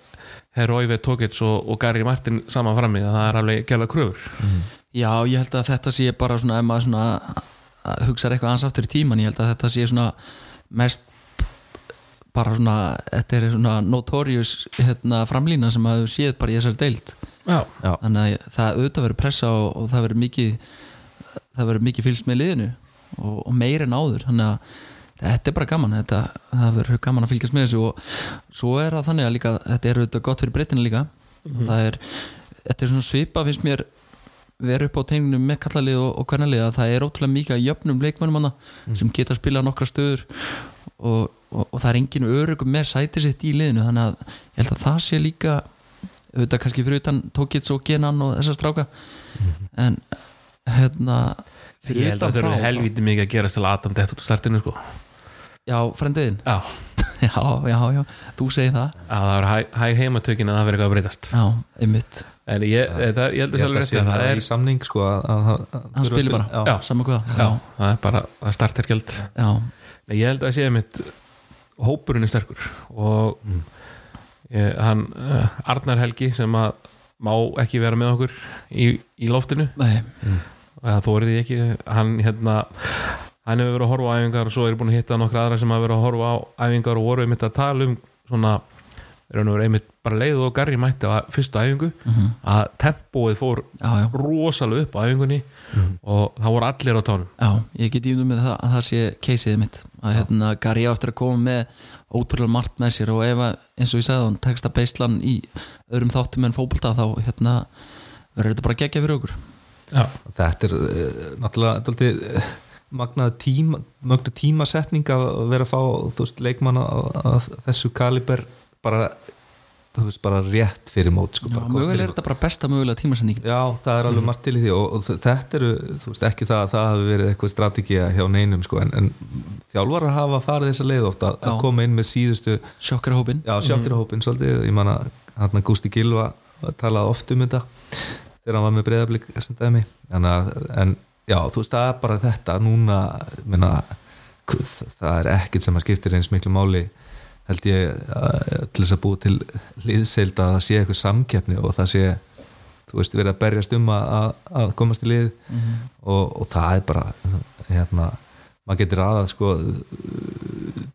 Heróive Tókits og, og Gary Martin saman frammi, það er alveg gæla kröfur. Já, ég held að þetta sé bara svona ef maður svona að hugsa eitthvað ans aftur í tíman, ég held að þetta sé svona mest bara svona, þetta er svona notorious hérna, framlína sem maður séð bara í þessari deild. Já, Já, þannig að það auðvitað verður pressa og, og það verður mikið það verður mikið fylgst með liðinu og, og meir en áður. Þannig að þetta er bara gaman þetta, það verður gaman að fylgjast með þessu og svo er það þannig að líka þetta er auðvitað gott fyrir breytina líka. Og það er, þetta er svona svipa finnst mér vera upp á tegninu með kallalið og, og hvernalið að það er ótrúlega mikið jöfnum leikmennum hana sem geta að spila nokkra stöður og, og, og það er engin örugum með sæti sitt í liðinu þannig að ég held að það sé líka auðvitað kannski fyrir utan Tókits og Genan og þessa stráka. En hérna fyrir ég held að utan það eru þá- helviti mikið að gerast til Adam dett út á startinu sko Já, frendiðin Já, Já, já, já, þú segir það. Að það eru hæg, hæg heimatökin að það verður eitthvað að breytast. Já, einmitt. En ég, þetta, ég held að ég það er að rétt að það það í er samning sko að, að, að, Hann spilir bara, Já, Já. saman hvað. Já, það er bara, það er startergjöld já, Nei, ég held að sé mitt hópurinn er sterkur og ég, hann uh, Arnar Helgi sem að má ekki vera með okkur í, í loftinu. Nei, eða þó er því ekki hann hérna hann hefur verið að horfa á æfingar og svo er búin að hitta nokkra aðra sem hafa verið að horfa á æfingar og voru einmitt að tala um svona einmitt bara leið og garri mætti á fyrstu æfingu. Að tempóið fór já, já. rosalega upp á æfingunni og það voru allir á tánum. Já, ég get ímyndum með það að það sé keisið mitt. Að hérna Gary á eftir að koma með ótrúlega margt með sér og ef að, eins og ég sagði hann tekst að beislan í öðrum þáttum en fótbolta þá hérna verður þetta bara geggja fyrir okkur. Já, þetta er uh, náttúrulega uh, magnaðu tíma tímasetning að vera að fá veist, leikmann að, að þessu kaliber bara, veist, bara rétt fyrir mót sko, korter- er þetta bara besta mögulega tímasendingin Já, það er alveg margt til í því og, og þetta eru, þú veist, ekki það að það hafi verið eitthvað strategía hjá neinum sko, en, en þjálfarar hafa farið þessa leið ofta að, að koma inn með síðustu Sjokkara hópin Já, sjokkirahópin svolítið, ég man að hann Gústi Gilva talaði oft um þetta þegar hann var með breyðablík að, en já, þú veist, það er bara þetta. Núna, minna það er ekkert sem að skiptir eins miklu máli held ég til þess að búa til liðseild að það sé eitthvað samkeppni og það sé þú veist, verið að berjast um að, að, að komast í lið. Og, og það er bara hérna, maður getur aðað sko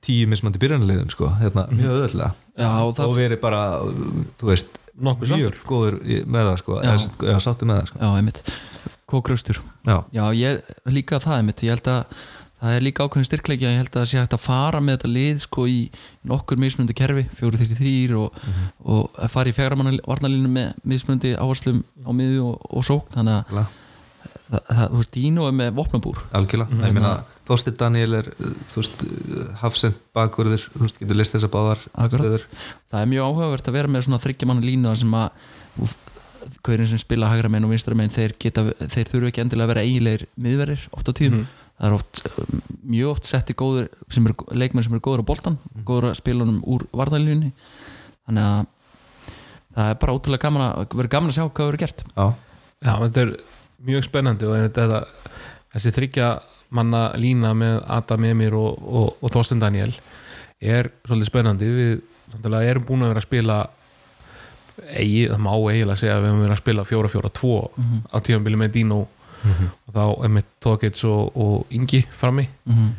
tíu mismandi byrjanliðum sko, hérna, mjög öðvöldlega og og verið bara, þú veist mjög góður með það sko eða, sáttu með það sko. Já, Kókraustur já, Já, ég líka það einmitt ég held að það er líka ákveðin styrkleiki að ég held að það sé hægt að fara með þetta lið sko í nokkur mismunandi kerfi 4-3-3 og, og að fara í fjaramanna varnalínu með mismunandi áherslum á miðu og, og sókn þannig að það, það, þú veist, Dino er með vopnabúr. Algjörlega. Ég meina, Þorsteinn Daniel er þú veist, hafsend bakverður þú veist, getur list þess að báðar það er mjög áhugavert að vera með svona þryggjamanna línu sem að hverjum sem spila hægra megin og vinstra megin þeir, geta, þeir þurfu ekki endilega að vera eiginleir miðverðir oft á tíðum. Það er oft, mjög oft setti góður sem eru, leikmenn sem eru góður á boltan góður að spila honum úr varðalíunni þannig að það er bara ótrúlega gaman að vera gaman að sjá hvað verður gert. Já, Já, þetta er mjög spennandi og þetta, þessi þryggja manna lína með Adam Emir og, og, og Þorsten Daniel er svolítið spennandi. Við erum búin að vera að spila eigi, það má eiginlega segja að við höfum verið að spila 4-4-2 á tíðanbili með Dino og þá einmitt Tókits og, og Ingi frammi. Mm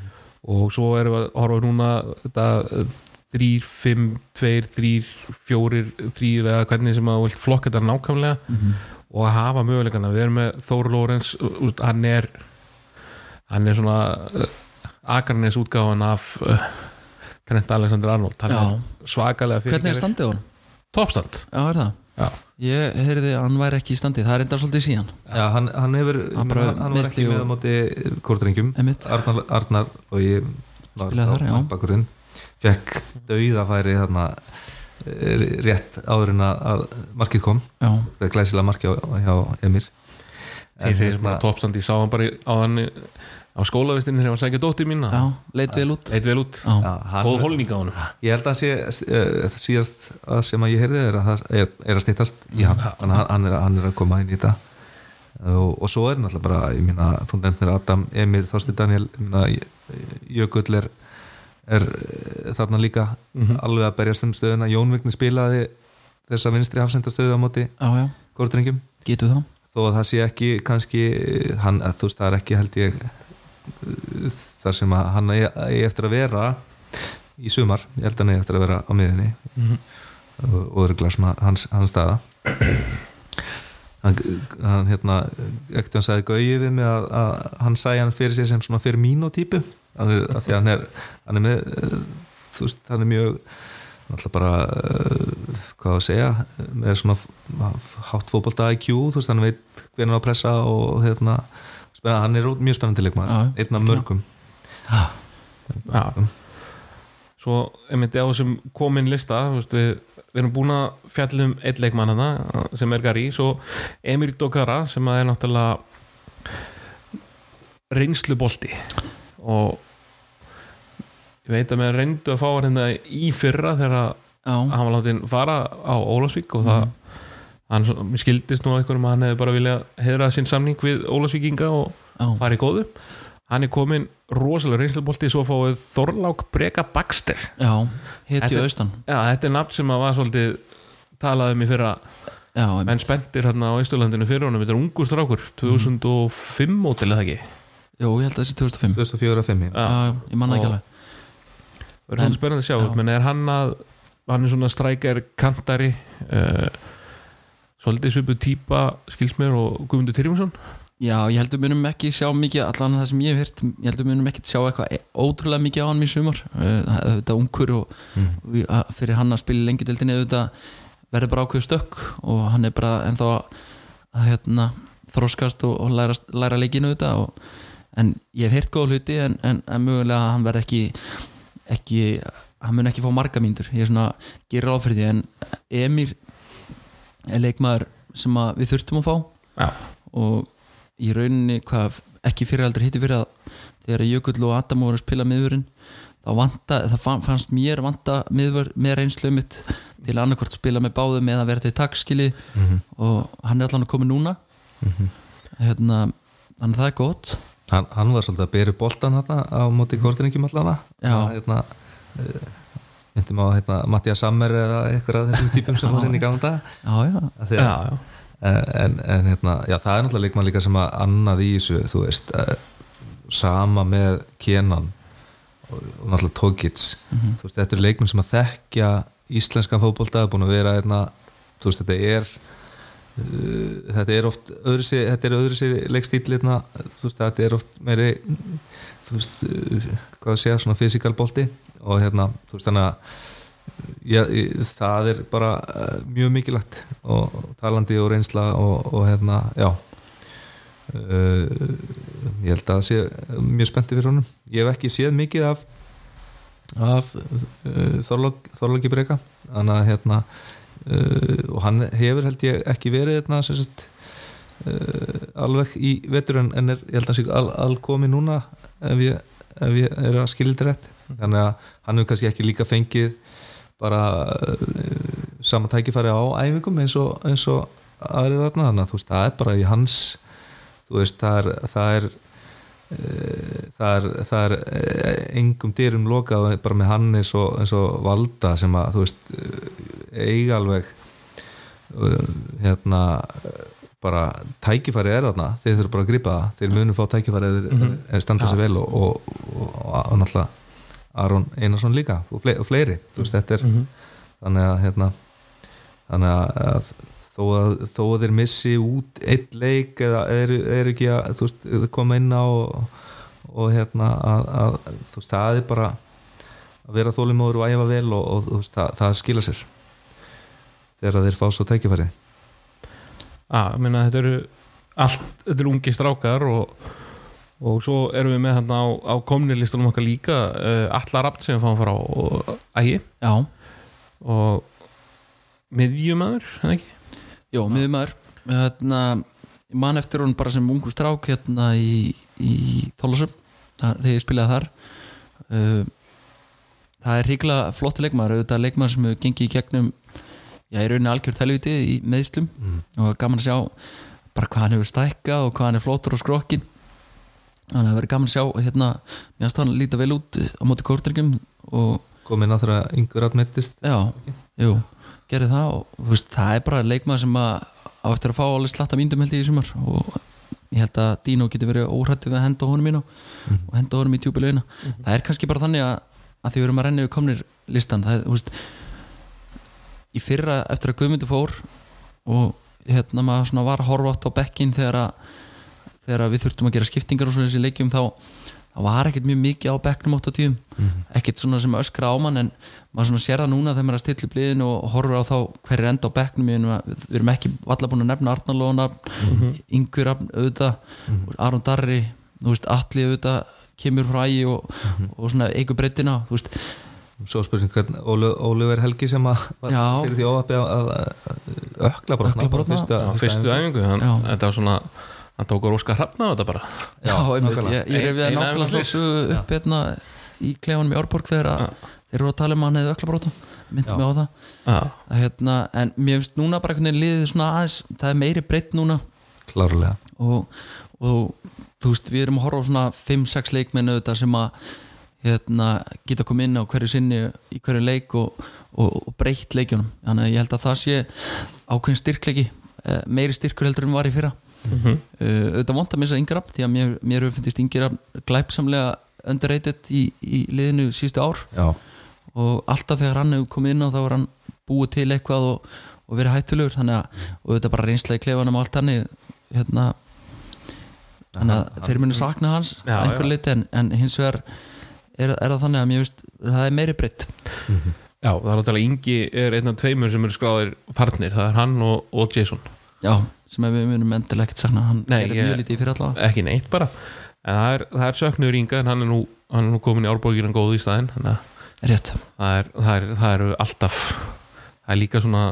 og svo erum við að horfa núna þetta 3, 5, 2, 3 4, 3 eða hvernig sem að flokka þetta nákvæmlega og að hafa möguleikana, við erum með Þór Lórens, hann er hann er svona uh, Akarnes útgáfan af uh, Trent Alexander Arnold hann Já. er svakalega hvernig er standið á hann? Topstand Já, er það? Já. Ég heyrði að hann væri ekki í standi það er enda svolítið síðan já hann, hann hefur Hann bara hann, var ekki með og- á móti kórdrengjum Einmitt. Arnar, Arnar og ég var Spilaði þar, já. bakkurinn fekk dauðafæri þarna eh, rétt áður en að- að markið kom Já, það er glæsilega markið hjá Emir Þeir segir hérna- bara toppstand, ég sá hann bara á hann á skólavistinni þegar hann sækja dóttir mín Já, leit vel út. Eitt vel út, hann- góð holning á hann Ég held að sé uh, síðast að sem að ég heyrði er að, það er, er að stýttast í hann. Að hann er, hann er að koma inn í þetta. Og, og svo er náttúrulega bara ég minna, þú nefnir Adam, Emir, Þorsti Daniel ég Jökull er, er eh, þarna líka alveg að berjast um stöðuna. Jón Vigni spilaði þessa vinstri hafsendastöðu á móti það þó að það sé ekki kannski hann, að, þú veist, það er ekki held ég þar sem hann eigi eftir að vera í sumar, ég held að hann eigi eftir að vera á miðinni Mhm. og, og örgulega svona hans, hans staða. Hann, hann hérna ekkert hann sagði gauði við mig að, að hann sæði hann fyrir sér sem svona fyrir mínu típu. Hann er, að því að hann er, hann er með þú veist, hann er mjög náttúrulega bara uh, hvað að segja með svona hátt fótbolta IQ þú veist, hann veit hvernig að pressa og hérna, spenna, hann er mjög spennandi leikmaður, Já, einn af mörgum. Já. Svo, einmitt á þessum komin lista veist, við, við erum búin að fjalla um einn leikmann hana sem er Gary. Svo Emil Dokara sem að er náttúrulega reynslubolti. Og ég veit að mér reyndu að fá hann hérna í fyrra þegar að Já, hann var látið fara á Ólafsvík og það hann, skildist nú að einhverjum að hann hefði bara viljað heiðra sinn samning við Ólafsvíkinga og fara í góðu. Hann er komin rosalega reynslubolti svo fáið Þorlák Breka Baxter. Já Hetju Þetta- austan. Já, þetta er nafn sem að var svolítið talað um í fyrra. Já, menn spenntir hérna á Ísturlandinu fyrir honum. Þetta er ungur strákur, 2005 mótil eða ekki? Jú, ég held að þessi 2005 2004-2005 Já, Já, ég manna ekki alveg. Verður En- spennandi að sjá já. menn er hann að hann er svona strækjar kantari uh, svolítið svipu típa skilsmér og Guðmundur Tyrfingsson? Já, ég heldur munum ekki sjá mikið allan það sem ég hef hýrt, ég heldur munum ekki sjá eitthvað e- ótrúlega mikið á hann í sumar. Þetta ungur og, að- fyrir hann að spila lengi deildinni auðvitað verður bara ákveðu stökk og hann er bara ennþá að, að hérna, þroskast og, og læra, læra leikinu auðvitað og, en ég hef heyrt góða hluti en, en, en mögulega að hann verð ekki ekki, hann mun ekki fá marga mínútur. Ég er svona, gerir því en Emir leikmaður sem við þurftum að fá. Já, og í rauninni hvað ekki fyrir aldrei hitti fyrir að þegar Jökull og Adam voru að spila miðvörun þá vanta, það fann- fannst mér vanta miðvör með reynslu mitt til að annarkvort spila með báðum eða vera til takskili Mhm. og hann er allan að koma núna. Hérna, þannig að það er gott. Hann, hann var svolítið að boltan hérna á móti góðdrengjum allana Já. hérna, uh, myndum á hérna, Mattias Sammer eða eitthvað af þessum típum sem var inn í gamla dag að- en, en hérna, já það er náttúrulega leikmann líka sem að annað í þessu, þú veist uh, sama með Kenan og, og náttúrulega Tókits Mhm. þú veist, þetta er leikmann sem að þekkja íslenskan fótbolta, búin að vera hérna, þú veist, þetta er uh, þetta er oft öðru sér, þetta er öðru sér leikstíl hérna, þú veist, þetta er oft meiri þú veist, uh, hvað að segja svona fysikal bolti og hérna, þú veist, þannig að það er bara uh, mjög mikilvægt og talandi og reynsla og, og hérna, já. Uh, ég held að það sé mjög spenntið fyrir honum. Ég hef ekki séð mikið af af uh, Þorlók, Þorlóki Breka þannig að hérna uh, og hann hefur held ég ekki verið hérna sem sagt alveg í vetur en, en er, ég held að sé al, alkomi núna ef ég, ef ég er að skilja þetta rétt. Þannig að hann hefur kannski ekki líka fengið bara uh, sama tækifæri á æfingum eins og, eins og aðrir þarna. Þannig að þú veist, það er bara í hans þú veist, það er það er, uh, það er, það er uh, engum dyrum lokað bara með hann eins og, eins og valda sem að þú veist eiga alveg hérna bara tækifæri er þarna. Þeir þurfa bara að grípa það, þeir munum fá tækifæri eða mm -hmm. standa sér vel og, og, og, og, og náttúrulega Aron Einarsson líka og fleiri, og fleiri. veist, þetta er þannig að hérna þannig að þó að, þó að þeir missi út eitt leik eða er, er ekki að veist, koma inn á og, og hérna að, að þú veist, það er bara að vera þólimóður og æfa vel og, og veist, það, það skila sér þegar þeir fá svo tækifærið Já, ég meina þetta eru allt, þetta eru ungi strákar og, og svo erum við með hérna á, á komnilistunum okkar líka uh, Alla Rapt sem við fáum frá og, ægi. Já, og miðjumæður, eða ekki? Jó, miðumæður hérna, ég man eftir hún bara sem ungu strák hérna í, í Þólasum þegar ég spilaði þar. Uh, það er ríkilega flottu leikmaður auðvitað leikmaður sem hefur gengið í gegnum já, í rauninni algjör telviti í meðslum og gaman að sjá bara hvað hann hefur stækkað og hvað hann er flottur á skrokkin þannig að það verður gaman að sjá hérna, mér finnst hann líta vel út á móti kórtryggum og komin að þeirra yngur aðmettist já, jú, gerði það og veist, það er bara leikmaður sem að á eftir að fá alveg slatta míndum held ég í sumar og ég held að Dino getur verið óhrættið að henda honum mín og henda honum í tjúbilegina það er kannski bara þannig að, að því við erum að renna við komnir listan. Það er, þú veist í fyrra eftir að Guðmundur fór og hérna maður var að horfa átt á bekkin þegar að þegar við þurftum að gera skiptingar og svona þessi leikjum þá það var ekkert mjög mikið á bekknum átt á tíðum. Ekkert svona sem öskra á mann en maður svona sér það núna þegar maður er að stilla upp liðin og horfur á þá hver er enda á bekknum við við erum ekki valla búin að nefna Arnalóna Yngvi Rafn auðvitað Aron Darri, þú veist Alli auðvitað kemur frá ægi og, og svona eigu breytina þú veist. Svo spurning hvern Óli- Óliver Helgi sem að var Já. fyrir því óhappi að, ökla brotna á fyrstu æfingu. þetta var svona hann tók að róska hrafna á þetta bara. Já, einmitt, ég, ég reyfið það nákvæmlega svo upp hérna í klefanum í Árborg þegar að þeir eru að tala um að hann hefði öklabróta myndi mig á það. Já. að, hérna, en mér finnst núna bara einhvern veginn liðið svona aðeins það er meiri breytt núna. Klárlega. Og, og þú veist við erum að horfa á svona 5-6 leikmenn auðvitað sem að hérna, geta komið inn á hverju sinni í hverju leik og, og, og breytt leikjunum. Þannig að ég held að það sé ákveðin styrkleiki eh, meiri styrkur heldur en var í fyrra Mhm. uh, auðvitað vant að missa yngrafn því að mér, mér hefur finnist yngrafn glæpsamlega underrated í, í liðinu síðustu ár. Já, og alltaf þegar hann hefur komið inn á þá er hann búið til eitthvað og, og verið hættulegur. Þannig að auðvitað bara reynsla í klefanum og allt hann hérna þannig að þeir munu sakna hans Já, einhver liti en, en hins vegar er, er það þannig að mér veist það er meiri breytt. Já, það er náttúrulega Ingi er einn af tveimur sem eru skráðir farnir, það er hann og, og Jason. Já, sem við munum endilega ekkert sakna. Hann Nei, er mjög lítið fyrir allavega ekki neitt bara. En það er, það er söknuður Inga en hann er nú, hann er nú komin í árborgina góð í að rétt, það er, það er, það eru alltaf það er líka svona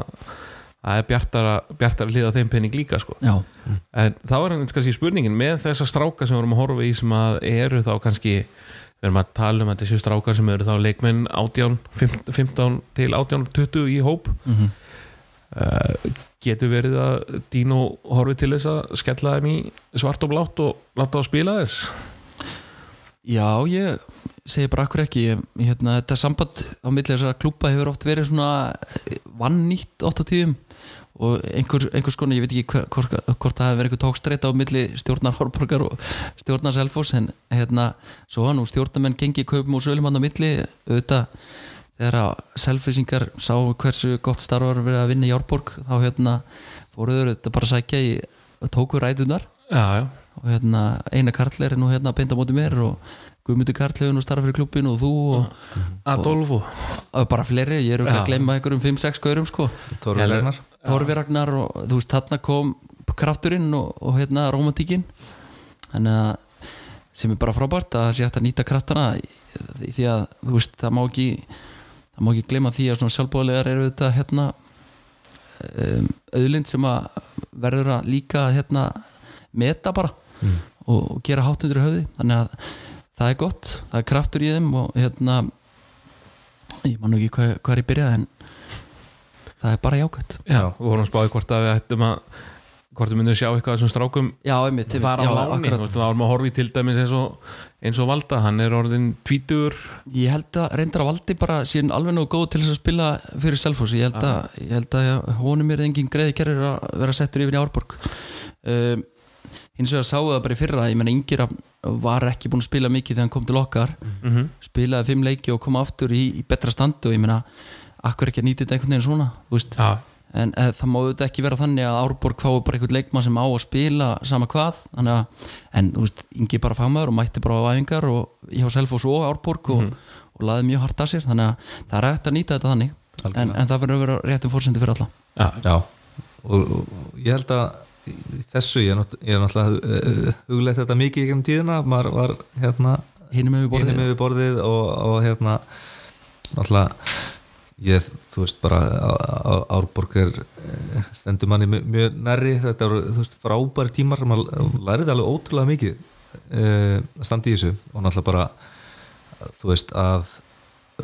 það er bjartara, bjartara hlið á þeim penning líka sko. en þá er hann kannski spurningin með þessa stráka sem við erum að horfa í sem að eru þá kannski við erum að tala um að þessu strákar sem eru þá leikmenn 18, 15, 15 til 18, 20 í hóp. Mm uh, getur verið að Dino horfi til þess að skella þeim í svart og blátt og láta þá spila þess? Já, ég segi bara akkur ekki. Ég, hérna, þetta samband á milli þessara klúpa hefur oft verið svona vannýtt oft á tíðum. Og einhver, einhvers konar, ég veit ekki hvort, hvort það hefur verið einhver tókstreita á milli stjórnar Hórborgar og stjórnar Selfoss en hérna, svo hann og stjórnarmenn gengi kaupum og sölum hann á milli. Auðvitað þegar að selfisingar sá hversu gott starfar verið að vinna í Járborg þá hérna fóruður þetta bara að sækja í tóku ræðunar já, já, og hérna eina Karl er nú hérna að beinta á móti mér og Guðmundur Karl hefur nú starfað fyrir klubbin og þú og, Adolfo. Og bara fleiri, ég er Já. að glemma einhverjum 5-6 gaurum sko, Eller- Ragnar. Torfi Ragnar og þú veist þarna kom krafturinn og, og hérna romantíkin þannig að sem er bara frábært að það sé hægt að nýta kraftana því að þú veist það má ekki það má ekki gleyma því að svona sjálfbóðlegar eru þetta hérna um, auðlind sem að verður að líka hérna meta bara Mm. og, og gera háttundur í höfði þannig að það er gott, það er kraftur í þeim og hérna ég man ekki hvað, hvað er ég byrjað en það er bara jákvæmt já, við vorum að spáði hvort að við ættum að hvort við myndum sjá eitthvað þessum strákum? Já, einmitt, einmitt. Fara á já, láni, þú þá erum að horfa í til dæmis eins og, eins og Valda, hann er orðin tvítur Ég held að reyndar að valdi bara síðan alveg nógu góð til þess að spila fyrir Selfoss ég held að, ég held að honum er engin greiði kerrir að vera settur yfir í Árborg. Um, hins vegar sáu það bara í fyrra ég menna Ingir var ekki búin að spila mikið þegar hann kom til okkar. Mm -hmm. spilaði fimm leiki og kom aftur í, í betra standi og ég menna, akkur ekki að nýta þetta einhvern veginn svona þú veist, já, en eð, það má auðvitað ekki vera þannig að Árborg fái bara einhvern leikmann sem á að spila sama hvað. Þannig að, en þú veist, Ingi bara fagmaður og mætti bara á æfingar og hjá Selfoss og Árborg og, og laði mjög hart að sér, þannig að það er hægt að nýta þetta þannig, en, en það verður að vera réttum fórsendi fyrir alla. Já, Já, og, og ég held að þessu, ég er, nátt, ég er náttúrulega uh, hugleitt þetta mikið í gegnum tíðina. Maður var hérna hinum hefur borðið og, og hérna náttúrulega ég, þú veist, bara Árborg er eh, stendur manni mjög, nærri. Þetta eru, þú veist, frábæri tímar. Maður læriði alveg ótrúlega mikið uh, að standa í þessu. Og náttúrulega bara þú veist, að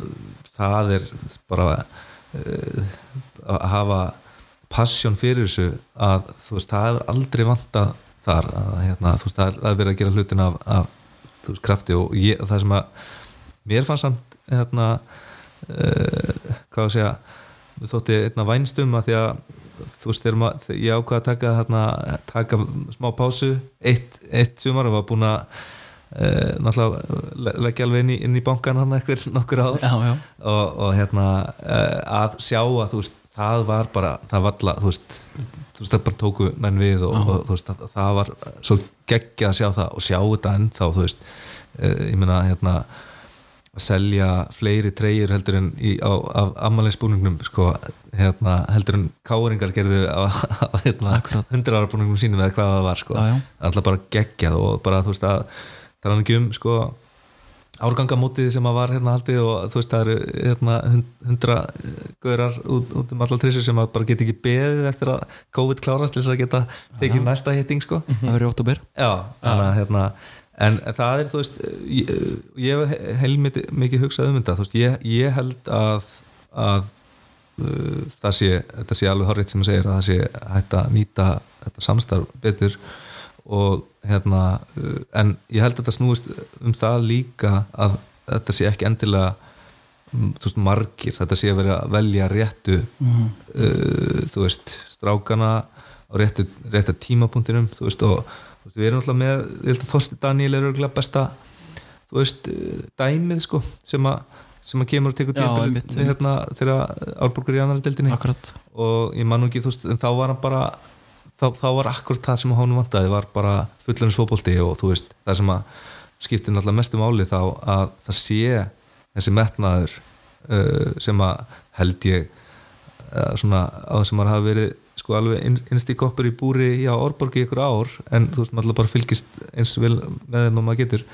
uh, það er bara uh, að hafa passion fyrir þessu að þú veist, það hefur aldrei vantað þar. Að, hérna, þú veist, er, það er verið að gera hlutin af, af þú veist, krafti. Og ég, það sem að mér fannst samt hérna, uh, hvað að segja þótti einna vænstum að því að þú veist, þegar ég ákvað að taka hérna, taka smá pásu eitt, eitt sumar og var búin að uh, náttúrulega le- leggja alveg inn í, inn í bankan hann eitthvað nokkur ár. Já, já, og, og hérna uh, að sjá að þú veist það var bara, það var alla þú veist, þú það bara tóku menn við og, og þú veist það, var svo geggja að sjá það og sjá þetta ennþá þú veist, uh, ég meina hérna að selja fleiri treyjur heldur en í, á, af ammaliðsbúningnum sko, hérna, heldur en káringar gerðu á, hérna, Akkurat. 100 ára búningnum sínum eða hvað það var sko. Já, já. alltaf bara geggjað og bara þú veist að það er hann ekki um sko árgangamótið sem að var hérna haldið og þú veist það eru hérna hund- hundra gaurar út, út um allar trissu sem að bara geta ekki beðið eftir að COVID klárast til þess að geta tekið næsta hitting sko það verður í oktober já, þannig að hérna en það er þú veist ég, ég hef heilmikið mikið hugsað um þetta. Þú veist, ég, ég held að að uh, það sé þetta sé alveg horrið sem að segir að það sé hægt að nýta þetta samstarf betur og hérna uh, en ég held að þetta snúist um það líka að þetta sé ekki endilega mm, þú veist margir, þetta sé að vera að velja réttu uh, þú veist, strákana á réttu, réttu tímapunktinum þú veist og veist, við erum alltaf með ég held að Þorsti Daniel er örgulega besta veist, uh, dæmið sko sem að sem að kemur og tekur með hérna þegar Árborgur í annari deildinni. Akkurat, og ég man nú ekki, þú veist, en þá var hann bara þá, þá var akkurat það sem hann vantaði var bara fullunins fótbolti og þú veist, það sem að skiptir náttúrulega mestu máli þá að það sé þessi metnaður uh, sem að held ég uh, svona á það sem maður hafi verið sko alveg inn- innst í koppur í búri í Árborg í ykkur ár en þú veist, maður bara fylgist eins vel með þeim að maður getur.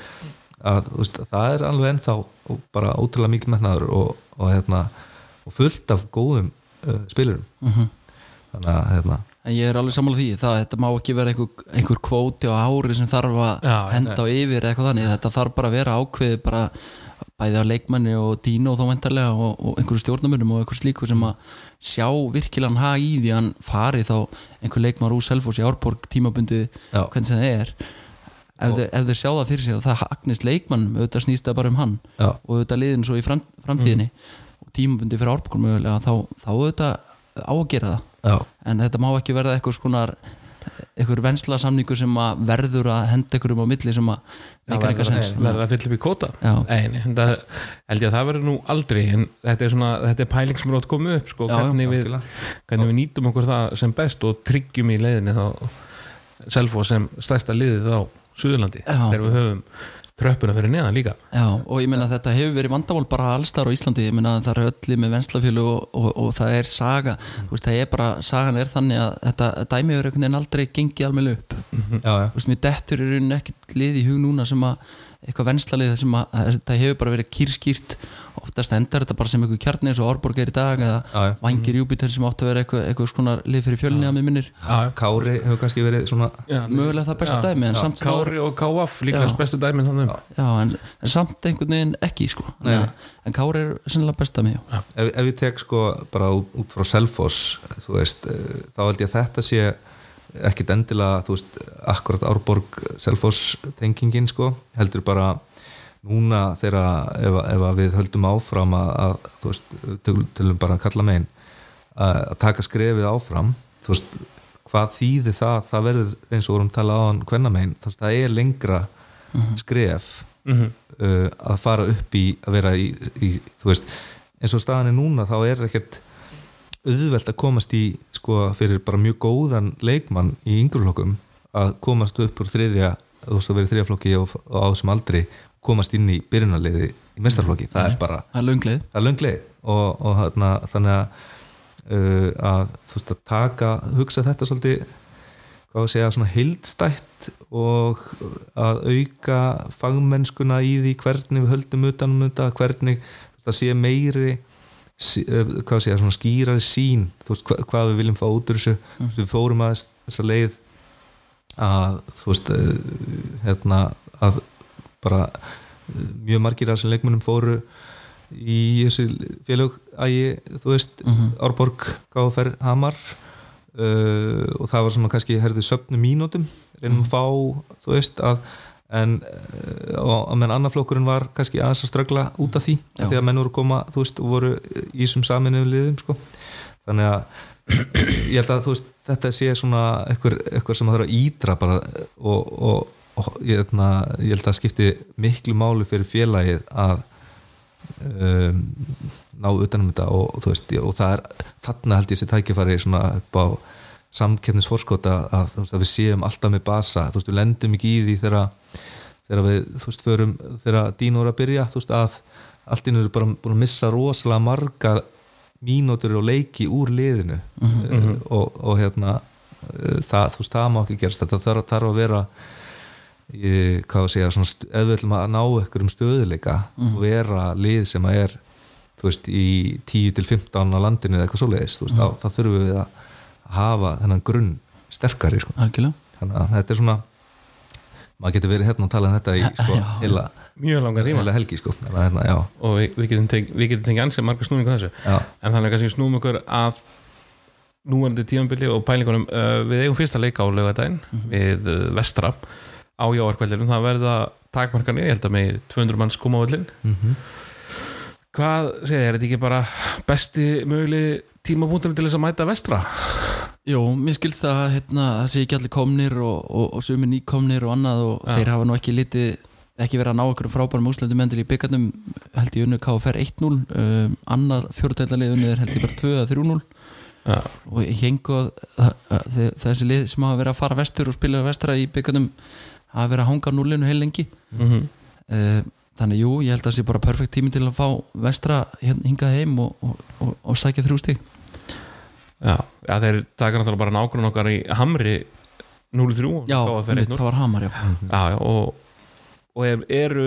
Að þú veist, það er alveg ennþá og bara ótrúlega mikil metnaður og, og, hérna, og fullt af góðum uh, spilurum. Mhm. þannig að hérna, en ég er alveg sammála því það, þetta má ekki vera einhver, einhver kvóti á ári sem þarf að Já, henda á yfir eða eitthvað þannig, þetta þarf bara að vera ákveði bara bæði á leikmanni og dýno þá vendarlega og, og einhverju stjórnamunum og einhverju slíku sem að sjá virkilega hann hag í því hann fari þá einhver leikmar úr Selfoss í Árborg tímabundi Já. hvernig sem það er ef, þeir, ef þeir sjá það fyrir sér að það hagnist leikmann auðvitað snýst það bara um hann Já. og auðvitað liðin svo í fram, framtíðinni og tímabundi fyrir Árborg mögulega þá, þá auðvitað á að gera það já, en þetta má ekki verða eitthvað skonar eitthvað vensla samningur sem að verður að henda einhverjum á milli sem að meikar eitthvað sens. verður að fylla upp í kóta nei, þetta held ég að það verður nú aldrei en þetta er svona, þetta er pæling sem er átt komið upp sko, Já, hvernig, við, hvernig við nýtum okkur það sem best og tryggjum í leiðinni þá Selfo sem stærsta liðið á Suðurlandi þegar við höfum tröppuna fyrir neðan líka. Já, og ég meina að þetta hefur verið vandamál bara allstar á Íslandi, ég meina að það er öllu með venslafjölu og, og, og það er saga. Þú veist, það er bara, sagan er þannig að þetta dæmi er einhvern veginn aldrei gengið alveg upp. Já, já, þú veist, mér dettur í rauninni ekkert lið í hug núna sem að eitthvað venslalið sem að að þetta hefur bara verið kýrskýrt oftast endar þetta bara sem eitthvað kjarni eins og Árborg er í dag eða Já. Vangir Júpiter sem átti að vera eitthvað, eitthvað svona lið fyrir fjölni að mér minnir Já, Kári hefur kannski verið svona já, mögulega það besta dæmi en Kári og Káaf líka Já. bestu dæmin þannig um. já, en, en samt einhvern veginn ekki sko. Nei. en Kári er sennilega besta mig ef, ef ég tek sko bara út, frá Selfoss þú veist, eh, þá held ég að þetta sé ekkit endilega, þú veist akkurat Árborg Selfoss tengingin sko, heldur bara núna þegar ef, ef að við höldum áfram að, að þú veist, tölum, bara að kalla megin að, að taka skrefið áfram þú veist, hvað þýðir það það verður eins og vorum talað á hann hvenna megin, þú veist, það er lengra skref Mhm. uh, að fara upp í að vera í, í þú veist, eins og staðan er núna þá er ekkert auðvelt að komast í sko fyrir bara mjög góðan leikmann í yngreflokkum að komast upp úr þriðja þú veist að vera í þriðjaflokki og, og á þessum aldri komast inn í byrjunarliði í mestarflokki, það er bara það er er löngleið og, og þarna, þannig að, uh, að þú veist að taka, hugsa þetta svolítið hvað að segja, svona heildstætt og að auka fagmennskuna í því hvernig við höldum utanum þetta, hvernig það sé meiri hvað sé, svona skýrari sín veist, hva, hvað við viljum fá út úr þessu veist, við fórum að þessa leið að þú veist eh, hérna að bara eh, mjög margir af þessum leikmunum fóru í þessu félög ægi, þú veist, Mhm. Árborg Gáfer, Hamar uh, og það var svona kannski herðið söpnu mínútum, reynum Mhm. að fá þú veist að en uh, og menn annar flokkurinn var kannski aðeins að ströggla út af því Já. því að menn voru koma, þú veist, voru í þessum saminuðum liðum, sko þannig að ég held að veist þetta sé svona eitthvað, sem það þarf að ídra bara og, og, og ég, hefna, ég held að skipti miklu máli fyrir félagið að um, ná utanum þetta og, veist, og það er þarna held ég sér tækifæri svona upp á samkeppnisforskota að, veist, að við séum alltaf með basa, þú veist, við lendum ekki í því þegar, þegar við, þú veist, förum þegar Dino er að byrja, þú veist, að allt inn eru bara búin að missa rosalega marga mínútur og leiki úr liðinu. Uh, og, og hérna uh, það, þú veist, það má ekki gerast. Þetta þarf, þarf að vera í, hvað að segja, svona ef við ætlum að ná einhverjum stöðuleika og vera lið sem að er þú veist, í 10 til 15 á landinu eða eitthvað svoleiðis, þú veist, þá, þá þurfum við að hafa þennan grunn sterkari, sko, algjörlega. Þannig að þetta er svona maður getur verið hérna að tala um þetta í sko, Já. heila, mjög langar tíma helgi, sko. Þannig að hérna, já, og við, við getum tengið við getum tengið ansið marga snúningu þessu. Já, en þannig kannski snúum okkur að núverandi tímambili og pælingunum. Uh, við eigum fyrsta leika á laugadaginn við uh, vestra á jáarkveldinum það verða takmarkani, ég held að með 200 manns koma á völlin mhm. Hvað segir þér, er þetta ekki bara besti möguleg tímabúntum til þess að mæta vestra? Jó, mér skilst að hérna, það sé ekki allir komnir og, og, og sumi nýkomnir og annað og Já. þeir hafa nú ekki litið ekki verið að ná okkur frábærum úslendu mendil í byggarnum held ég unnu KFR 1-0 um, annar fjórtæðalið unnu er held ég bara 2-3-0 Já, og ég hengu að, þessi lið sem hafa verið að fara vestur og spila vestra í byggarnum hafa verið að hanga núlinu heil lengi. Mm uh, þannig jú, ég held að það sé bara perfekt tími til að fá vestra hérna, hingað heim og, og, og, og sækja þrjú stig já, já þeir taka náttúrulega bara nágrunn okkar í Hamri 0-3 og Já, mitt, 1-0. það var hamar, já. Já, já, og, og er, eru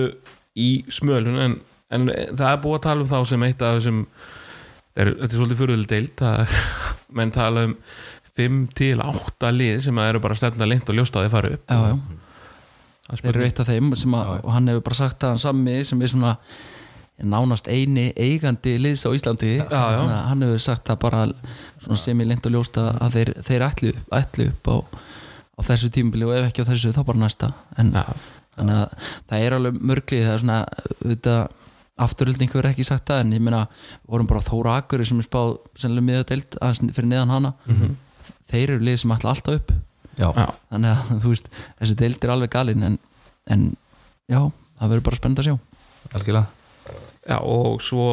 í smölun en, en það er búið að tala um þá sem eitt af þessum er, þetta er svolítið fyrirlega deilt er, menn tala um 5 til 8 lið sem eru bara stefna lengt og ljóst að þið fara upp. Já, já. Þeir eru eitt af þeim sem að, og hann hefur bara sagt að hann sammi sem er svona nánast eini eigandi liðs á Íslandi. Já. Þannig að hann hefur sagt það bara svona sem ég lengt og ljóst að að þeir, þeir ætlu, ætlu upp á, á þessu tímabili og ef ekki á þessu þá bara næsta. En já, þannig að það er alveg mörglið það er svona auðvitað afturölding hefur ekki sagt það en ég meina vorum bara Þóra Akuri sem er spáð sennilega miðadeild aðeins fyrir neðan hana. Þeir eru lið sem ætla alltaf upp. Já, já, þannig að þú veist þessi deild er alveg galinn en, en já, það verður bara spennend að sjá. Algjörlega já og svo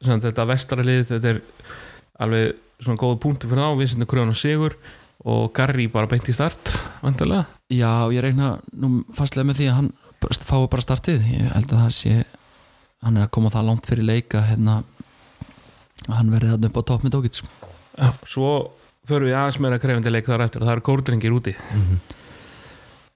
sem þetta vestra lið þetta er alveg svona góð punktu fyrir þá við sem kröðan og sigur og Garri bara beint í start vantilega Já, ég reyna nú fastlega með því að hann fái bara startið. Ég held að það sé hann er að koma það langt fyrir leika hérna hann verði þarna upp á topp með Dókits já, svo förum við aðeins meira krefandi leik þar eftir. Og það eru kórdringir úti.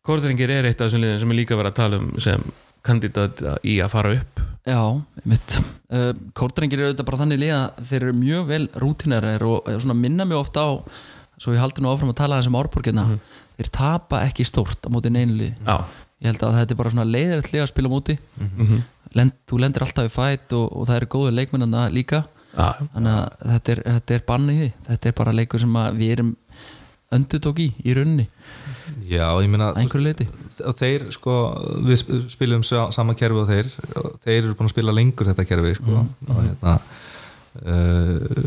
Kórdringir er eitt af þessum liðin sem er líka verið að tala um sem kandidat í að fara upp. Já, mitt uh, Kórdrengir eru auðvitað bara þannig líða þeir eru mjög vel rútinerar og eh, minna mig ofta á svo ég haldi nú áfram að tala þessum árborgina þeir tapa ekki stórt á móti neynli ég held að þetta er bara svona leiðrætt að spila móti. Mm Lend, þú lendir alltaf í fætt og, og það eru góðu leikmennana líka. Já, þannig að þetta er, þetta er bann í því. Þetta er bara leikur sem við erum öndutók í, í rauninni já, ég meina þeir sko við sp- spilum sa- sama kerfi og þeir og þeir eru búin að spila lengur þetta kerfi sko og hérna uh,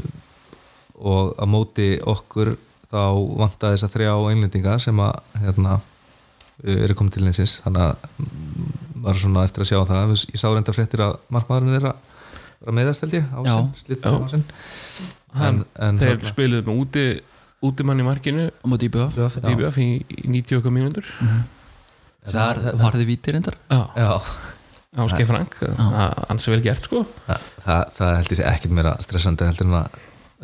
og að móti okkur þá vantaði þess að þrjá einlendinga sem að hérna eru komið til einsins þannig að mm, var svona eftir að sjá það ég sá reynda fréttir að markmaðurinn þeirra var að meðast held ég á Já. sinn, slittu Já. á sinn Hann- en þeir spiluðu með úti útimann í markinu á móti IBF í BF í, í 90 okkar mínútur. Sem var, þið vítir já, Áskei Frank hans er vel gert sko. Það, það, það held ég sé ekkert meira stressandi heldur en að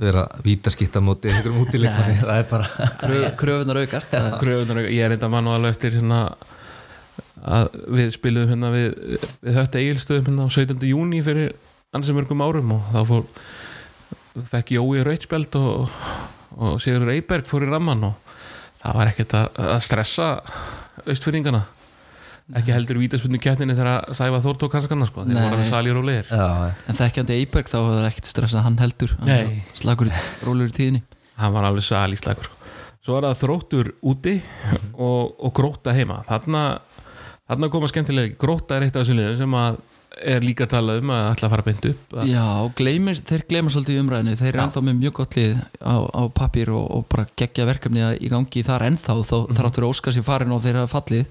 vera vítaskitta móti einhverjum útileikmanni, það er bara Kröf, kröfunar aukast það- ég er enda mann og alveg eftir hérna að við spiluðum hérna við, við hötta eigilstöðum hérna á 17. júni fyrir ansið mörgum árum og þá fór fekk Jói Rautspjald og, og Sigur Eyberg fór í ramman og það var ekkert að, að stressa austfyrringana ekki heldur vítaspunni keppninni þegar Sæfa Þór tók hanskanna sko, þeir voru að leir Já, En þekkjandi Eiberg þá hefur það ekkert stressað hann heldur Hann Slagur, í- rólur í tíðinni. Hann var alveg sal í slagur sko. svo var það þróttur úti og, og gróta heima. Þarna, þarna koma skemmtilega gróta er eitt af þessum liðum sem að er líka talað um að ætla að fara beint upp að, Já, gleymir, þeir gleyma svolítið í umræðinu Þeir eru Já. ennþá með mjög gott lið á, á pappír og, og bara geggja verkefni í gangi þar ennþá þó Mhm. þráttur að óska sér farin og þeir hafa fallið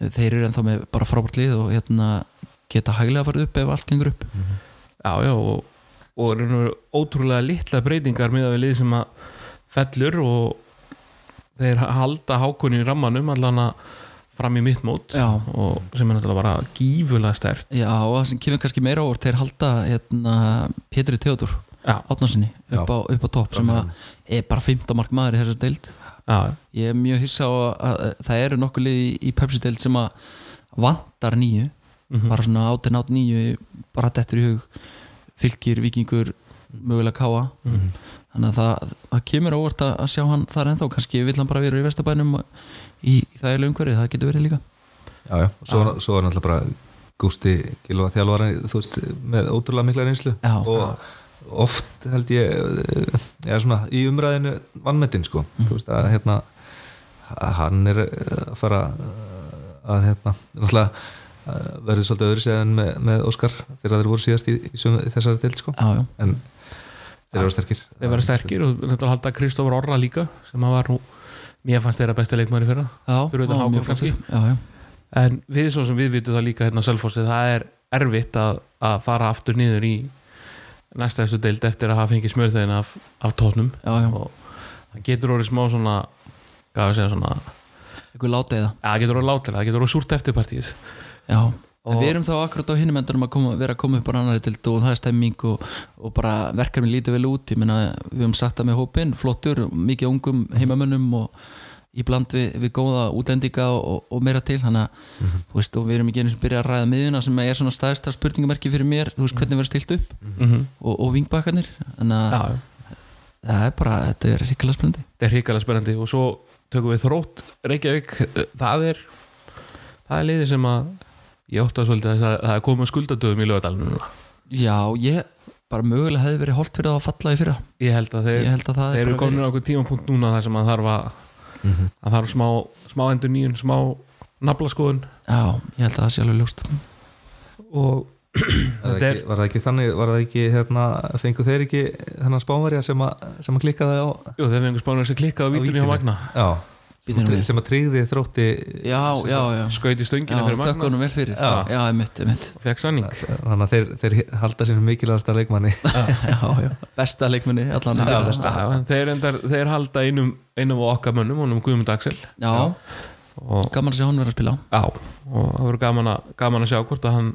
Þeir eru ennþá með bara frábært lið og hérna geta hæglega farið upp ef allt gengur upp já, já, og, og er nú ótrúlega litla breytingar með að við lið sem að fellur og þeir halda hákunni í rammanum allan að fram í mitt mót Já. og sem er náttúrulega bara gífulega stert Já, og það sem kemur kannski meira ávort þeir halda hérna, Pétri Theodor já, Átnarsinni upp, upp á topp sem er bara 15 mark maður í þessar deild já, Ég er mjög hissa á að, að það eru nokkuð lið í, í Pepsi deild sem að vantar nýju Mhm. bara svona átinn átt nýju bara dettur í hug fylgir, vikingur, mögulega káa Mhm. þannig að það, það kemur ávart að, sjá hann þar ennþá kannski vill hann bara vera í vestabænum í, í það er umhverfið, það getur verið líka. Já, já. Svo, svo var náttúrulega bara Gústi Gilva þjálfari þú veist, með ótrúlega mikla reynslu. Já. og oft held ég já, svona, í umræðinu vannmetinn sko, þú veist að hérna hann er að fara að hérna náttúrulega verður svolítið öðru séðan með, með Óskar þegar þeir voru síðast í, í, í þessari deild sko, Já, já, en þeir eru sterkir. þeir vera sterkir og náttúrulega halda Kristófur Orra líka sem að var nú mér fannst þeirra besta leikmæri fyrra. Já, Fyrir já, Hákon kannski. já, já. en við svo sem við vitum það líka hérna á Selfossi það er erfitt að, að fara aftur niður í næsta þessu deild eftir að hafa fengið smörþegin af, af tónum og það getur orðið smá svona hvað að segja svona eða ja, það. Getur orðið látilega, það getur orðið súrt eftirpartíð Já, en við erum þá akkurat á hinum endanum að koma, vera að koma upp á annari til og það er stemming og, og bara verkefni lítið vel út, ég meina við höfum sagt það með hópin, flottur, mikið ungum heimamönnum og í bland við, við góða útlendinga og, og meira til. Þannig að, þú veist, og við erum ekki einu sem byrja að ræða miðuna sem er svona staðista spurningamerki fyrir mér, þú veist, hvernig verður stilt upp? Mm -hmm. og, og vingbakkarnir. Þannig að já. það er bara, þetta er ríkilega spennandi. Þetta er hrikalega spennandi. Og svo tökum við þrótt Reykjavík. Það er það er liðið sem að ég ótti að svolítið að það er komið skuldadöðum í lögadalunum núna. Já, ég bara mögulega hefði verið holdt fyrir að falla í fyrra. Ég held að þeir, ég held að það þeir er eru bara komin á okkur tímapunkt núna þar sem að þarf að að þarf smá, smá endur nýjun smá naflaskoðun. Já, ég held að það sé alveg ljóst. Og Var það, Þetta er- ekki, var það ekki þannig, var það ekki hérna, fengu þeir ekki þennan spánverja sem að, sem að klikkaði á jú, þeir fengur spánur sem klikkaði á vítunni hjá vítinu. Magna. Já, sem, að, við. sem að tryggði þrótti Já, stöngina fyrir Magna honum vel fyrir. Já. Já, einmitt, einmitt. Og fekk sanning þannig að þeir, þeir halda sínum mikilvægasta leikmanni. Já, já, besta já, besta. Þeir, endar, þeir halda einum, einum okkar mönnum, honum Guðmund Axel. Já, og, gaman að sjá hann vera að spila. Já, og það verður gaman, að- gaman að sjá hvort að hann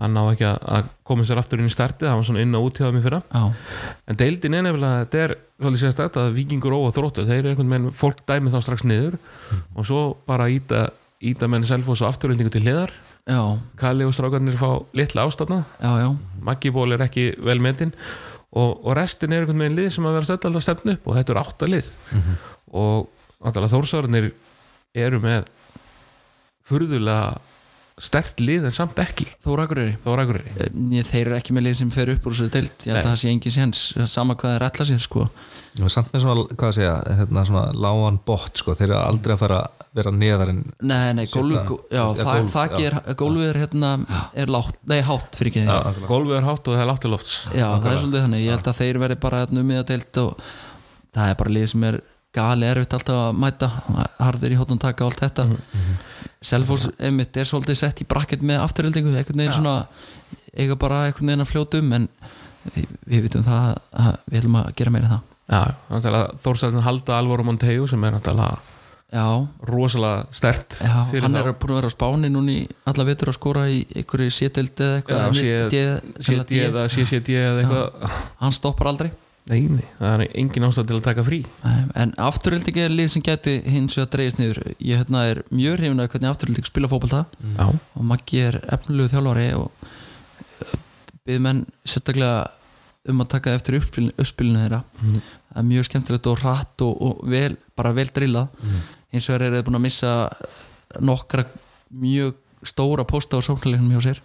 hann ná ekki að- koma sér aftur inn í startið, hann var svona inn og út hjá þeim í fyrra. Já, en deildin er nefnilega, þetta er svolítið sérstætt að vikingur og þróttu, þeir eru einhvern veginn fólk dæmi þá strax niður og svo bara íta, íta menn selfos og afturöldingu til hliðar. Já, Kalli og strákarnir fá litla ástafna já, já. Maggi ból er ekki vel metinn. Og, og restin er einhvern veginn lið sem að vera stödd alltaf stefn upp og þetta er átta lið. Og náttúrulega þórsarnir eru með furðulega stert lið en samt ekki. Þóra Akureyri. Ég, Þeir eru ekki með lið sem fer upp úr þessu deild. Ég held að það sé engin séns. Sama hvað þeir ætla sér sko. Ég var samt með svona, hvað að segja, hérna, svona lágan bot, sko, þeir eru aldrei að fara að vera neðar en Nei, nei, það, það já. ger Gólfið er hérna, er látt Nei, hátt fyrir ekki. Því Golfið er hátt og það er látt til lofts. Já, það er svolítið þannig, ég held að þeir verði bara hérna um miða deild og það er bara lið sem er gali erfitt alltaf að mæta hardir í hóttan taka og allt þetta. Selfoss einmitt er svolítið sett í bracket með afturhildingu, einhvern veginn svona eiga bara einhvern veginn að fljóta um en við, við vitum það að við ætlum að gera meira það. Já, náttúrulega Þórsarnir halda Alvaro Monteo sem er Já, rosalega stert já hann er búin að vera á spáni núni alla vetur að skora í einhverju sétild eða eitthvað hann stoppar aldrei Nei, nei, það er engin ástæð til að taka frí. Nei, En afturhilding er lið sem gæti hins vegar dreigist niður. Ég hérna er mjög hrifin að hvernig afturhilding spila fótbolta. Já, og Maggi er efnilegu þjálfari og byrð menn sérstaklega um að taka eftir uppspilinu, uppspilinu þeirra. Það er mjög skemmtilegt og hratt og, og vel, bara vel drillað. Hins vegar er þeir búin að missa nokkra mjög stóra pósta á sóknarleiknum hjá sér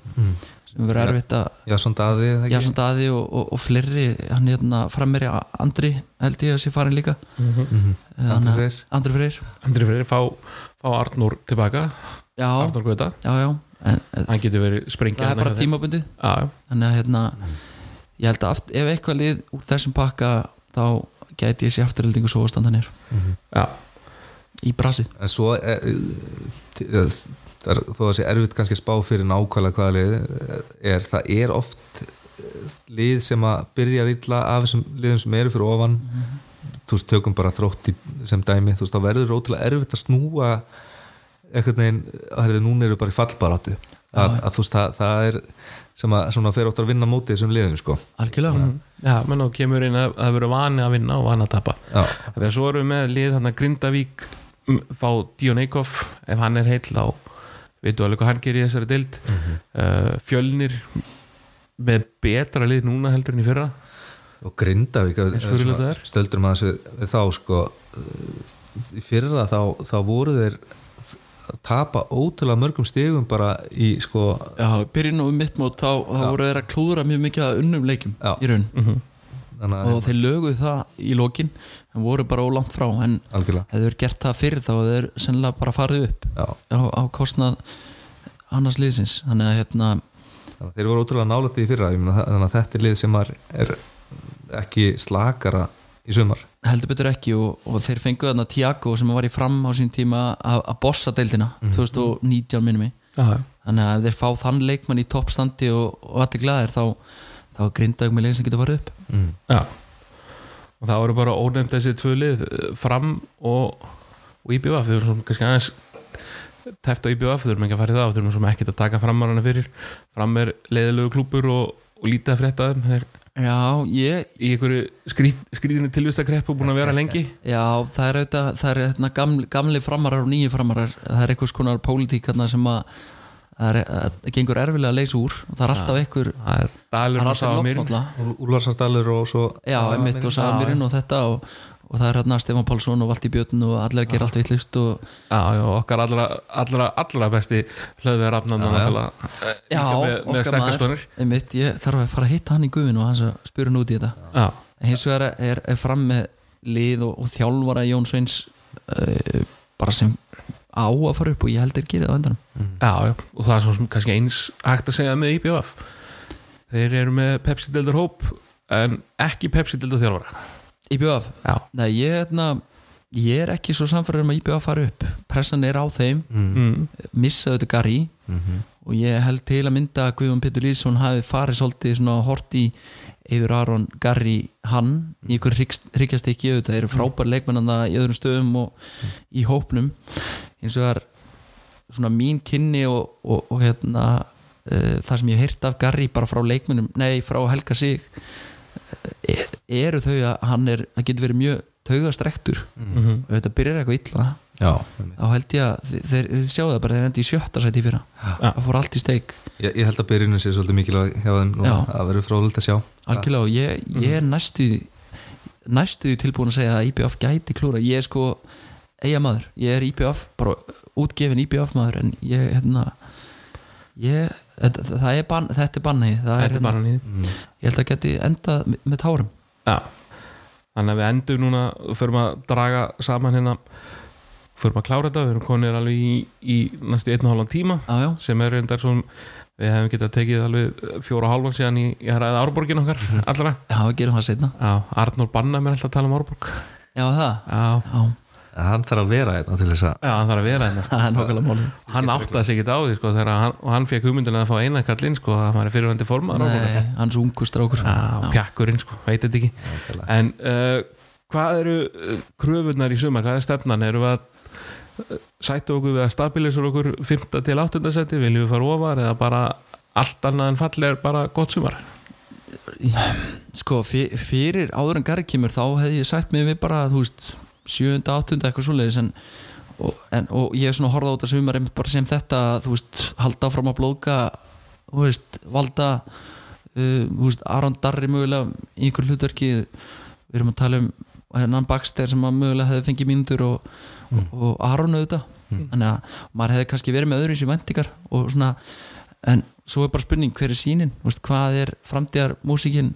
sem verður erfitt að Já, svona daði Daði og, og, og fleiri hann er hérna frammeri Andri held ég að sé farin líka. Mhm. Andri Þannig að- Freyr. Andri Freyr. Andri Freyr fá, fá Arnur tilbaka. Já, Arnur Guða, já, já. En, en, hann getur verið sprengja það er bara tímabundið. Já, já, þannig að hérna ég held að aft, ef eitthvað lið úr þessum pakka þá gæti ég sé afturhaldingu svo að standa nýr já, í brasið En svo er, t- eh, það er, þó að sé erfitt kannski spá fyrir nákvæmlega hvaða lið er, það er oft eh, lið sem að byrja illa af þessum liðum sem eru fyrir ofan. Þú veist, tökum bara þrótt í, sem dæmi. Þú veist, þá verður ótrúlega erfitt að snúa einhvern veginn, að herði, núna eru bara í fallbaráttu. Að, að þú veist, það, það er sem að svona fer óttur að vinna mótið þessum liðum sko. algjörlega. Já, menn þá kemur inn að það verður vani að vinna og vani að tapa. Þegar svo erum við með lið hann að Grindavík fá Dion Eikhoff ef hann er heill þá veitu alveg hvað hann gerir í þessari dild uh, fjölnir með betra lið núna heldur en í fyrra. Og Grindavík stöldur maður við þá sko í fyrra þá, þá voru þeir að tapa ótrúlega mörgum stigum bara í sko já, byrjun og um mitt mót þá, þá voru þeir að klúðra mjög mikið að unnum leikum Já. í raun. Þannig að og þeir löguðu það í lokin en voru bara ólangt frá en algjörlega. hefðu þeir gert það fyrir þá hefðu þeir sennilega bara farið upp á, á kostnað annars liðsins. Þannig að hérna þeir voru ótrúlega nálætti í fyrra. Ég meina, það- þannig að þetta er lið sem er, er ekki slakara í sumar. Heldur betur ekki og, og þeir fengu þarna Tiago sem var í fram á sín tíma að, bossa deildina 2019 minnum mig. Já, já. þannig að ef þeir fá þann leikmann í toppstandi og, og allir glæðir þá, þá grindaug með leik sem getur farið upp. Mm. já. Og það voru bara ónefnd þessi tvö lið eh, fram og, og við erum svona kannski aðeins tæft á IBF, þurfum ekki að fara í það og þurfum svona ekkert að taka framarana fyrir. Fram er leiðilegu klúpur og, og lítið að frétta þeim. Þeir já, ég, í einhverju skrít, skrítinu tilvistakreppu búin að vera lengi. Já það er auðvitað það er hérna, gamli, gamli framarar og nýju framarar. Það er einhvers konar pólitík sem að það er, að, gengur erfilega að leysa úr. Það er alltaf einhver það er dalur það er og alltaf náttúrulega. Úlfarsastalur og svo Já, einmitt og Samirinn og þetta og, og það er hérna Stefán Pálsson og Valdi Björn og allir að gera allt vittlust og já, já, okkar allra, allra, allra besti náttúrulega eh, já, okkar sterkastónir einmitt, ég þarf að fara að hitta hann í guðinu og hans að spura hann út í þetta. Hins vegar er, er fram með lið og, og þjálfara Jón Sveins uh, bara sem á að fara upp og ég held þeir gerið á endanum. Já, já, og það er svo sem kannski eins hægt að segja með IBF þeir eru með Pepsi-deldur hóp en ekki Pepsi-deldur þjálfara. IBF, já, nei ég, hérna, ég er ekki svo samfæður um að IBF fara upp. Pressan er á þeim, mm. missaðu þetta Gary. Og ég held til að mynda að Guðjón Pétur Lýðsson hafi farið svolítið svona hort í Eður Aron, Garri, hann í ykkur ríkjast ekki auðvitað, þeir eru frábær leikmennanda í öðrum stöðum og í hópnum eins og það er svona mín kynni og, og, og hérna uh, það sem ég hef heyrt af Garri bara frá leikmennum, nei frá Helga Sig uh, eru þau að hann er, það getur verið mjög taugastrektur. Mm og þetta byrjar eitthvað illa. Já, þá held ég að þe- þeir, þeir sjáu það bara þeir endi í sjötta sæti í fyrra. Já. það fór allt í steik. Ég, ég held að byrjunum sé svolítið mikilvæg hjá þeim og það verður fróðilegt að sjá. Algjörlega og ég, ég er næstu næstu því tilbúin að segja að IBF gæti klúra, ég er sko eiga maður, ég er IBF bara útgefin IBF maður en ég hérna ég, þetta, það er bann, þetta er bannið það er, þetta er hérna, mm. ég held að geti endað með, tárum. Já, þannig að við endum núna og förum að draga saman hérna förum að klára þetta, við erum konir alveg í, í næstu einn og hálfan tíma já, já, sem er reyndar svona við hefum getað tekið alveg fjóra og hálfan síðan í, í að ræða Árborgin okkar allra. Já, við gerum það setna Já, Arnór Banna mér alltaf að tala um Árborg. Já, það, Já, já, hann þarf að vera hérna til þess að já hann þarf að vera hérna er nákvæmlega málið Hann áttaði sig ekki á því sko, hann, og hann fekk hugmyndin að fá eina kallinn sko, að hann er fyrirvændi formaður Árborgar. Nei, hans ungu strákur Já, pjakkurinn sko, veit þetta ekki En uh, hvað eru uh, kröfunar í sumar, hvað er stefnan? Eru við að uh, sættu okkur við að stabilisera okkur 5. til 8. seti, viljum við fara ofar eða bara allt annað en fall er bara gott sumar? sko fyr, fyrir áður en Garri kemur þá hefði ég sagt mig við bara þú veist, sjöunda, áttunda eitthvað svoleiðis en, og, en, og ég er svona horfða á þetta sumar bara sem þetta þú veist, halda áfram að blóka þú veist, valda uh, þú veist, Aron Darri mögulega í einhver hlutverki. Við erum að tala um hennan Baxter sem að mögulega hefði fengið mínútur og, og Aron auðvitað. Þannig að maður hefði kannski verið með öðru í vendingar og svona en svo er bara spurning hver er sínin Þú veist, hvað er framtíðar músíkin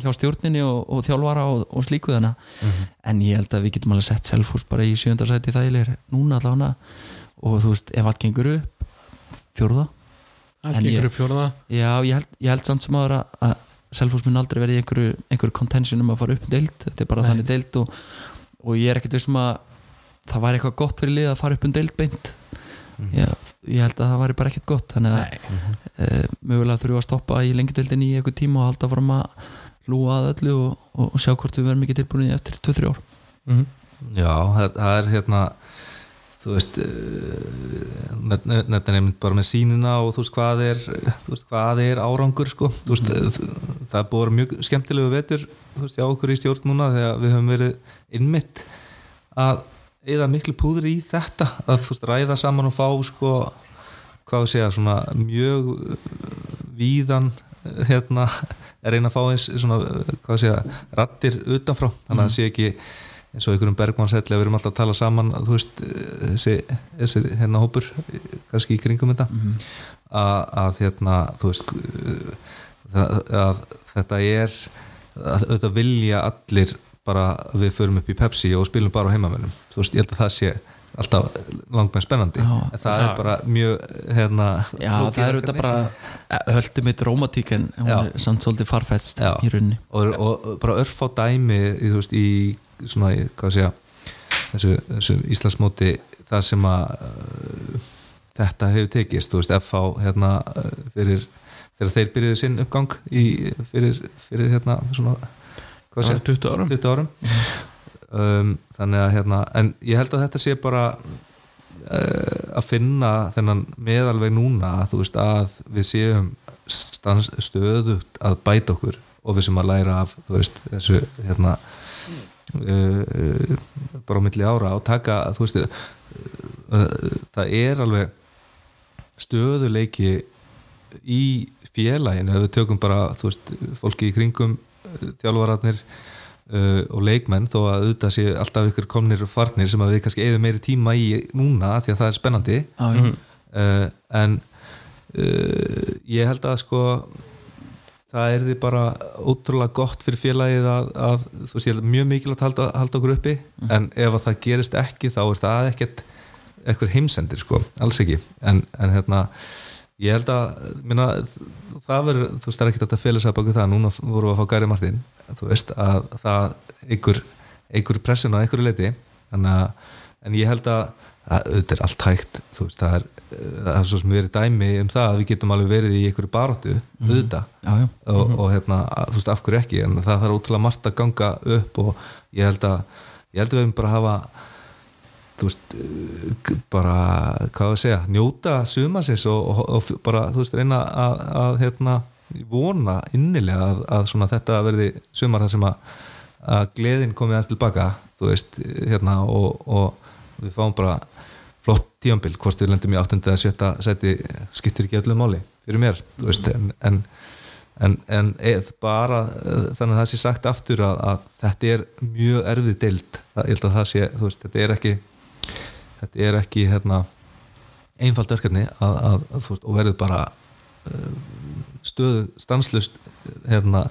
hjá stjórninni og, og þjálfara og, og slíku þannig en ég held að við getum alveg sett Selfoss bara í sjöndarsæti þægilegir núna allavega. Og þú veist, ef allt gengur upp fjórða. Allt En ég- gengur upp fjóraða Já, ég held, ég held samt sem aðra að Selfoss mun aldrei verið í einhverju, einhverju contention um að fara upp um deild, þetta er bara Nei. þannig deild og, og ég er ekkert vissum að það væri eitthvað gott fyrir lið að fara upp um deild beint. Já, ég held að það væri bara ekkert gott. Þannig að e, mögulega þurfum við að stoppa í lengjudeildin í einhver tíma og halda fram að lúa að öllu og, og, og sjá hvort við verðum ekki tilbúin í eftir 2-3 ár. Mhm. Já, það, það er hérna þú veist nefnir nefnir bara með sínina og þú veist hvað er, veist, hvað er árangur sko, veist það er búið að vera mjög skemmtilegu vetur þú veist, já okkur í stjórn núna þegar við höfum verið innmitt að eða miklu púður í þetta að þú veist, ræða saman og fá sko, hvað við segja, svona mjög uh, víðan hérna, er reyna að fá eins svona, hvað við segja, rattir utanfrá, þannig að það sé ekki eins og einhverjum bergmannshelli að við erum alltaf að tala saman þú veist, þessi, þessi hérna hópur, kannski í kringum þetta. Að, að hérna þú veist það, að þetta er að auðvitað vilja allir bara að við förum upp í Pepsi og spilum bara á heimamennum þú veist, ég held að það sé alltaf langmenn spennandi Já. það Já. er bara mjög hérna Já, það er auðvitað bara höldum mitt rómatík en hún Já. er samt svolítið farfæst Já. í rauninni og, og bara örfá dæmi í, þú veist, í svona, í, hvað sé þessu, þessu Íslandsmóti það sem að uh, þetta hefur tekist, þú veist, FH hérna uh, fyrir, þegar þeir byrjuðu sinn uppgang í, fyrir, fyrir hérna svona, hvað sé, 20 árum 20 árum um, þannig að hérna, en ég held að þetta sé bara uh, að finna þennan meðalveg núna þú veist að við séum stans, stöðugt að bæta okkur og við sem að læra af veist, þessu hérna uh, bara á milli ára og taka þú veist það er alveg stöðuleiki í félaginu. Ef við tökum bara þú veist, fólki í kringum uh, þjálfararnir uh, og leikmenn þó að auðvitað sé alltaf ykkur komnir og farnir sem að við kannski eigðum meiri tíma í núna því að það er spennandi. Já. uh, en uh, ég held að sko það er því bara ótrúlega gott fyrir félagið að, að þú veist ég held mjög mikilvægt að halda, halda okkur uppi en ef að það gerist ekki þá er það ekkert eitthvað heimsendir sko, alls ekki. En, en hérna ég held að minna, það verður, þú veist það er ekkert að fela sér baka það, núna vorum við að fá Gary Martin þú veist að það einhver, einhver pressun á einhverju leiti að, en ég held að að auðvitað er allt hægt veist, það er, það er svo sem verið dæmi um það að við getum alveg verið í einhverju baróttu auðvitað. Já, já. og, og hérna, þú veist, af hverju ekki en það þarf ótrúlega margt að ganga upp og ég held að, ég held að við höfum bara hafa þú veist, uh, bara hvað við segja, njóta sumarsins og, og, og bara, þú veist, reyna að, að hérna, vona innilega að, að þetta verði sumar það sem að, að gleðin komið aðeins tilbaka, þú veist, hérna og, og við fáum bara flott tíambil, hvort við lendum í 8. eða 7. seti skiptir ekki öllu máli fyrir mér, þú veist, en, en en, en eð, bara eh, þannig að það sé sagt aftur að, að þetta er mjög erfið deild það, ég held að það sé, veist, þetta er ekki þetta er ekki hérna, að, að, að, þú veist, og verður bara uh, stöðu stanslust hérna,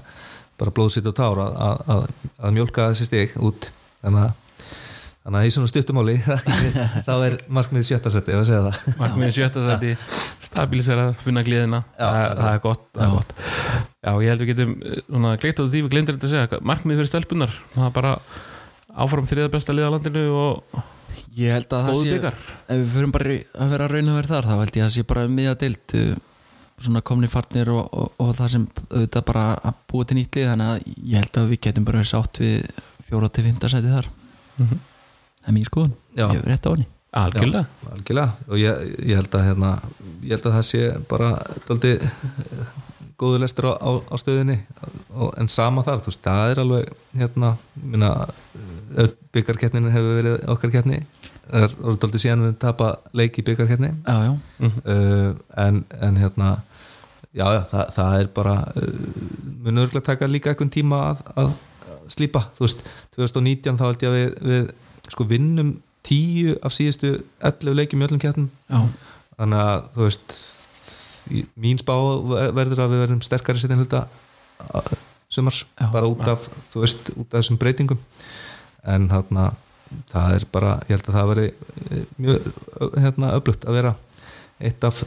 bara blóðsitt og tár að, að, að, að mjólka þessi stig út. Þannig að Þannig að í svona stuttumáli þá er markmið sjötta seti ef að segja það. Markmiðin sjötta sæti stabilisera, finna gleðina. Já, það, það er gott, það er gott. Já, ég held við getum eh, svona gleitt á því við glemdur þetta að segja markmið fyrir stelpunar það er bara áfram þriða besta liða á landinu og Ég held að það sé byggar ef við förum bara í- að vera raun að vera þar þá held ég að það sé bara miða deilt svona komni farnir og, og, og það sem auðvitað bara að búa til nýtt lið þannig að ég held að við getum bara verið sátt við fjóra til fynda sæti þar. Mhm. það er mín skoðun, Já. ég hef rétt á henni. Algjörlega, algjörlega. Og ég, ég held að hérna, ég held að það sé bara daldi góðu lestur á, á, á stöðinni. Og, en sama þar, þú veist, það er alveg hérna, minna byggarkettnin hefur verið okkar kettni það er daldi síðan við tapa leik í byggarkettni Já, já, uh, en, en hérna já, já, það, það er bara uh, mun örgulega taka líka einhvern tíma að, að slípa, þú veist 2019 þá held ég að við, við sko vinnum tíu af síðustu 11 leikjum í öllum kjartum já, þannig að þú veist mín spá verður að við verðum sterkari setjum hluta uh, sumars, Já. bara út af þú veist, út af þessum breytingum. En þarna það er bara, ég held að það veri mjög ö- hérna, öflugt að vera eitt af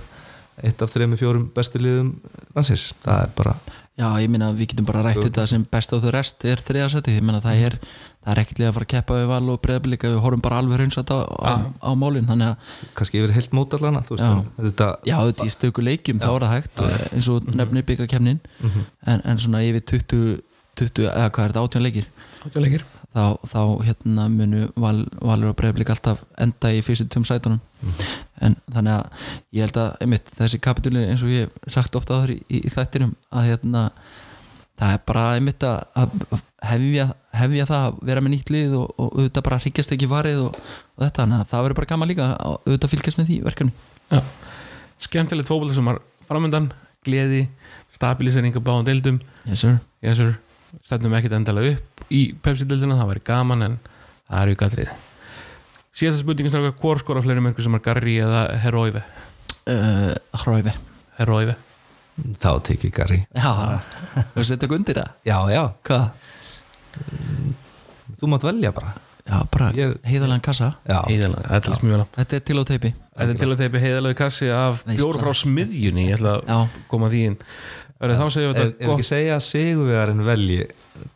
eitt af þrejum fjórum bestu liðum landsins, það er bara já, ég meina við getum bara rætt þetta sem best á þau rest er þriðasæti, ég meina það er það er ekkert líka að fara að keppa við val og breyðabilika við horfum bara alveg raunsat á, á, á málin. Þannig að, kannski yfir heilt mót veist, Já. þetta, já, þetta í stöku leikjum þá er það hægt, eins og nefnir byggakefnin en, en svona yfir 20, 20 eða hvað er þetta, 18 leikir? Átjáleikir þá, þá hérna munu val, valur og breyðblik alltaf enda í fyrstu tveim sætunum en þannig að ég held að einmitt, þessi kapitúli eins og ég sagt ofta áður í, í, í þættinum að hérna það er bara einmitt að hefja, hefja það að vera með nýtt lið og, og auðvitað bara hryggjast ekki varið og, og þetta, þannig að það verður bara gaman líka að auðvitað fylgjast með því verkefni Já. skemmtilegt fótbolta sem var framöndan gleði, stabilisering á báðum deildum yes, sir. yes, sir. Stendum ekkert endalega upp í Pepsi-deildina, það væri gaman en það er aukatrið síðasta spurningin strákar, hvor skora fleiri mörgur sem er Garri eða Heróive uh, Hróifi Heróive þá tekið Gary já, þú veist þetta undir það? Já, já, hvað? þú mátt velja bara. Já, bara Ég- heiðalega kassa. Já, heiðalega, þetta er mjög vel þetta er til á teipi. Þetta er til að teipi heiðalegu kassi af Veistla. bjór frá smiðjunni Ég ætla að koma því inn Verið, Þá segjum við ef, ef þetta ekki gott segja að sigurvegarinn velji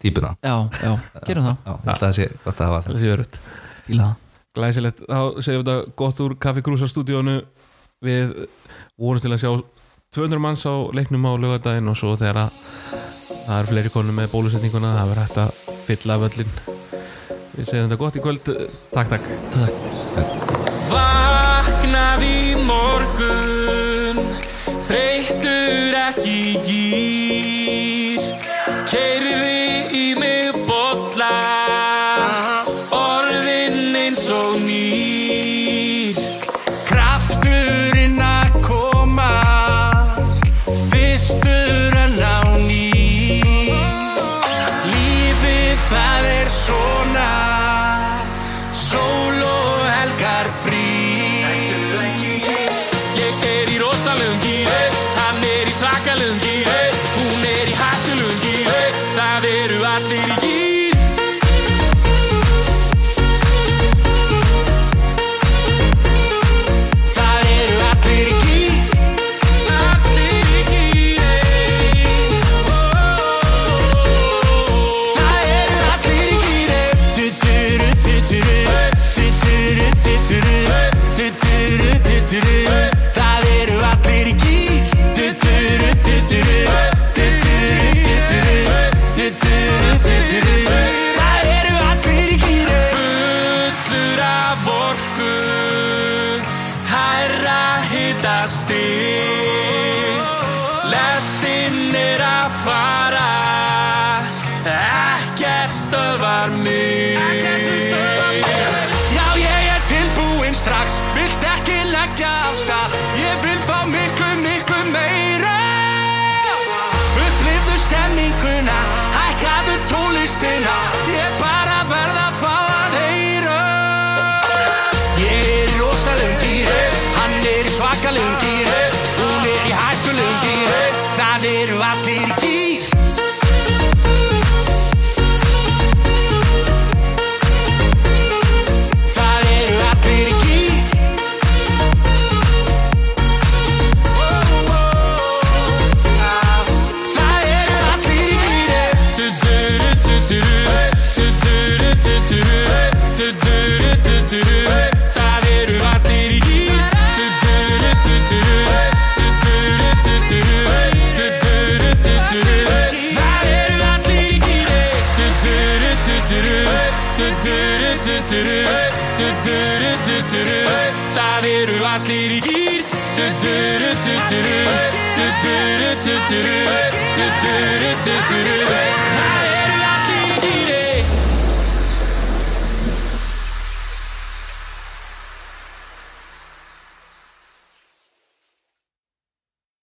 típuna. Já, já, gerum það. Já, ég held að það sé gott að hafa það. Það sé verið fíla það. Glæsilegt, þá segjum við þetta gott úr Kaffi Krúsa stúdíónu. Við vorum til að sjá 200 manns á leiknum á laugardaginn og svo þegar að það er fleiri konum með bólusetninguna það verður hægt að fylla völlin Við segjum þetta gott í kvöld. Takk, takk. Vaknaði í morgun Gigi.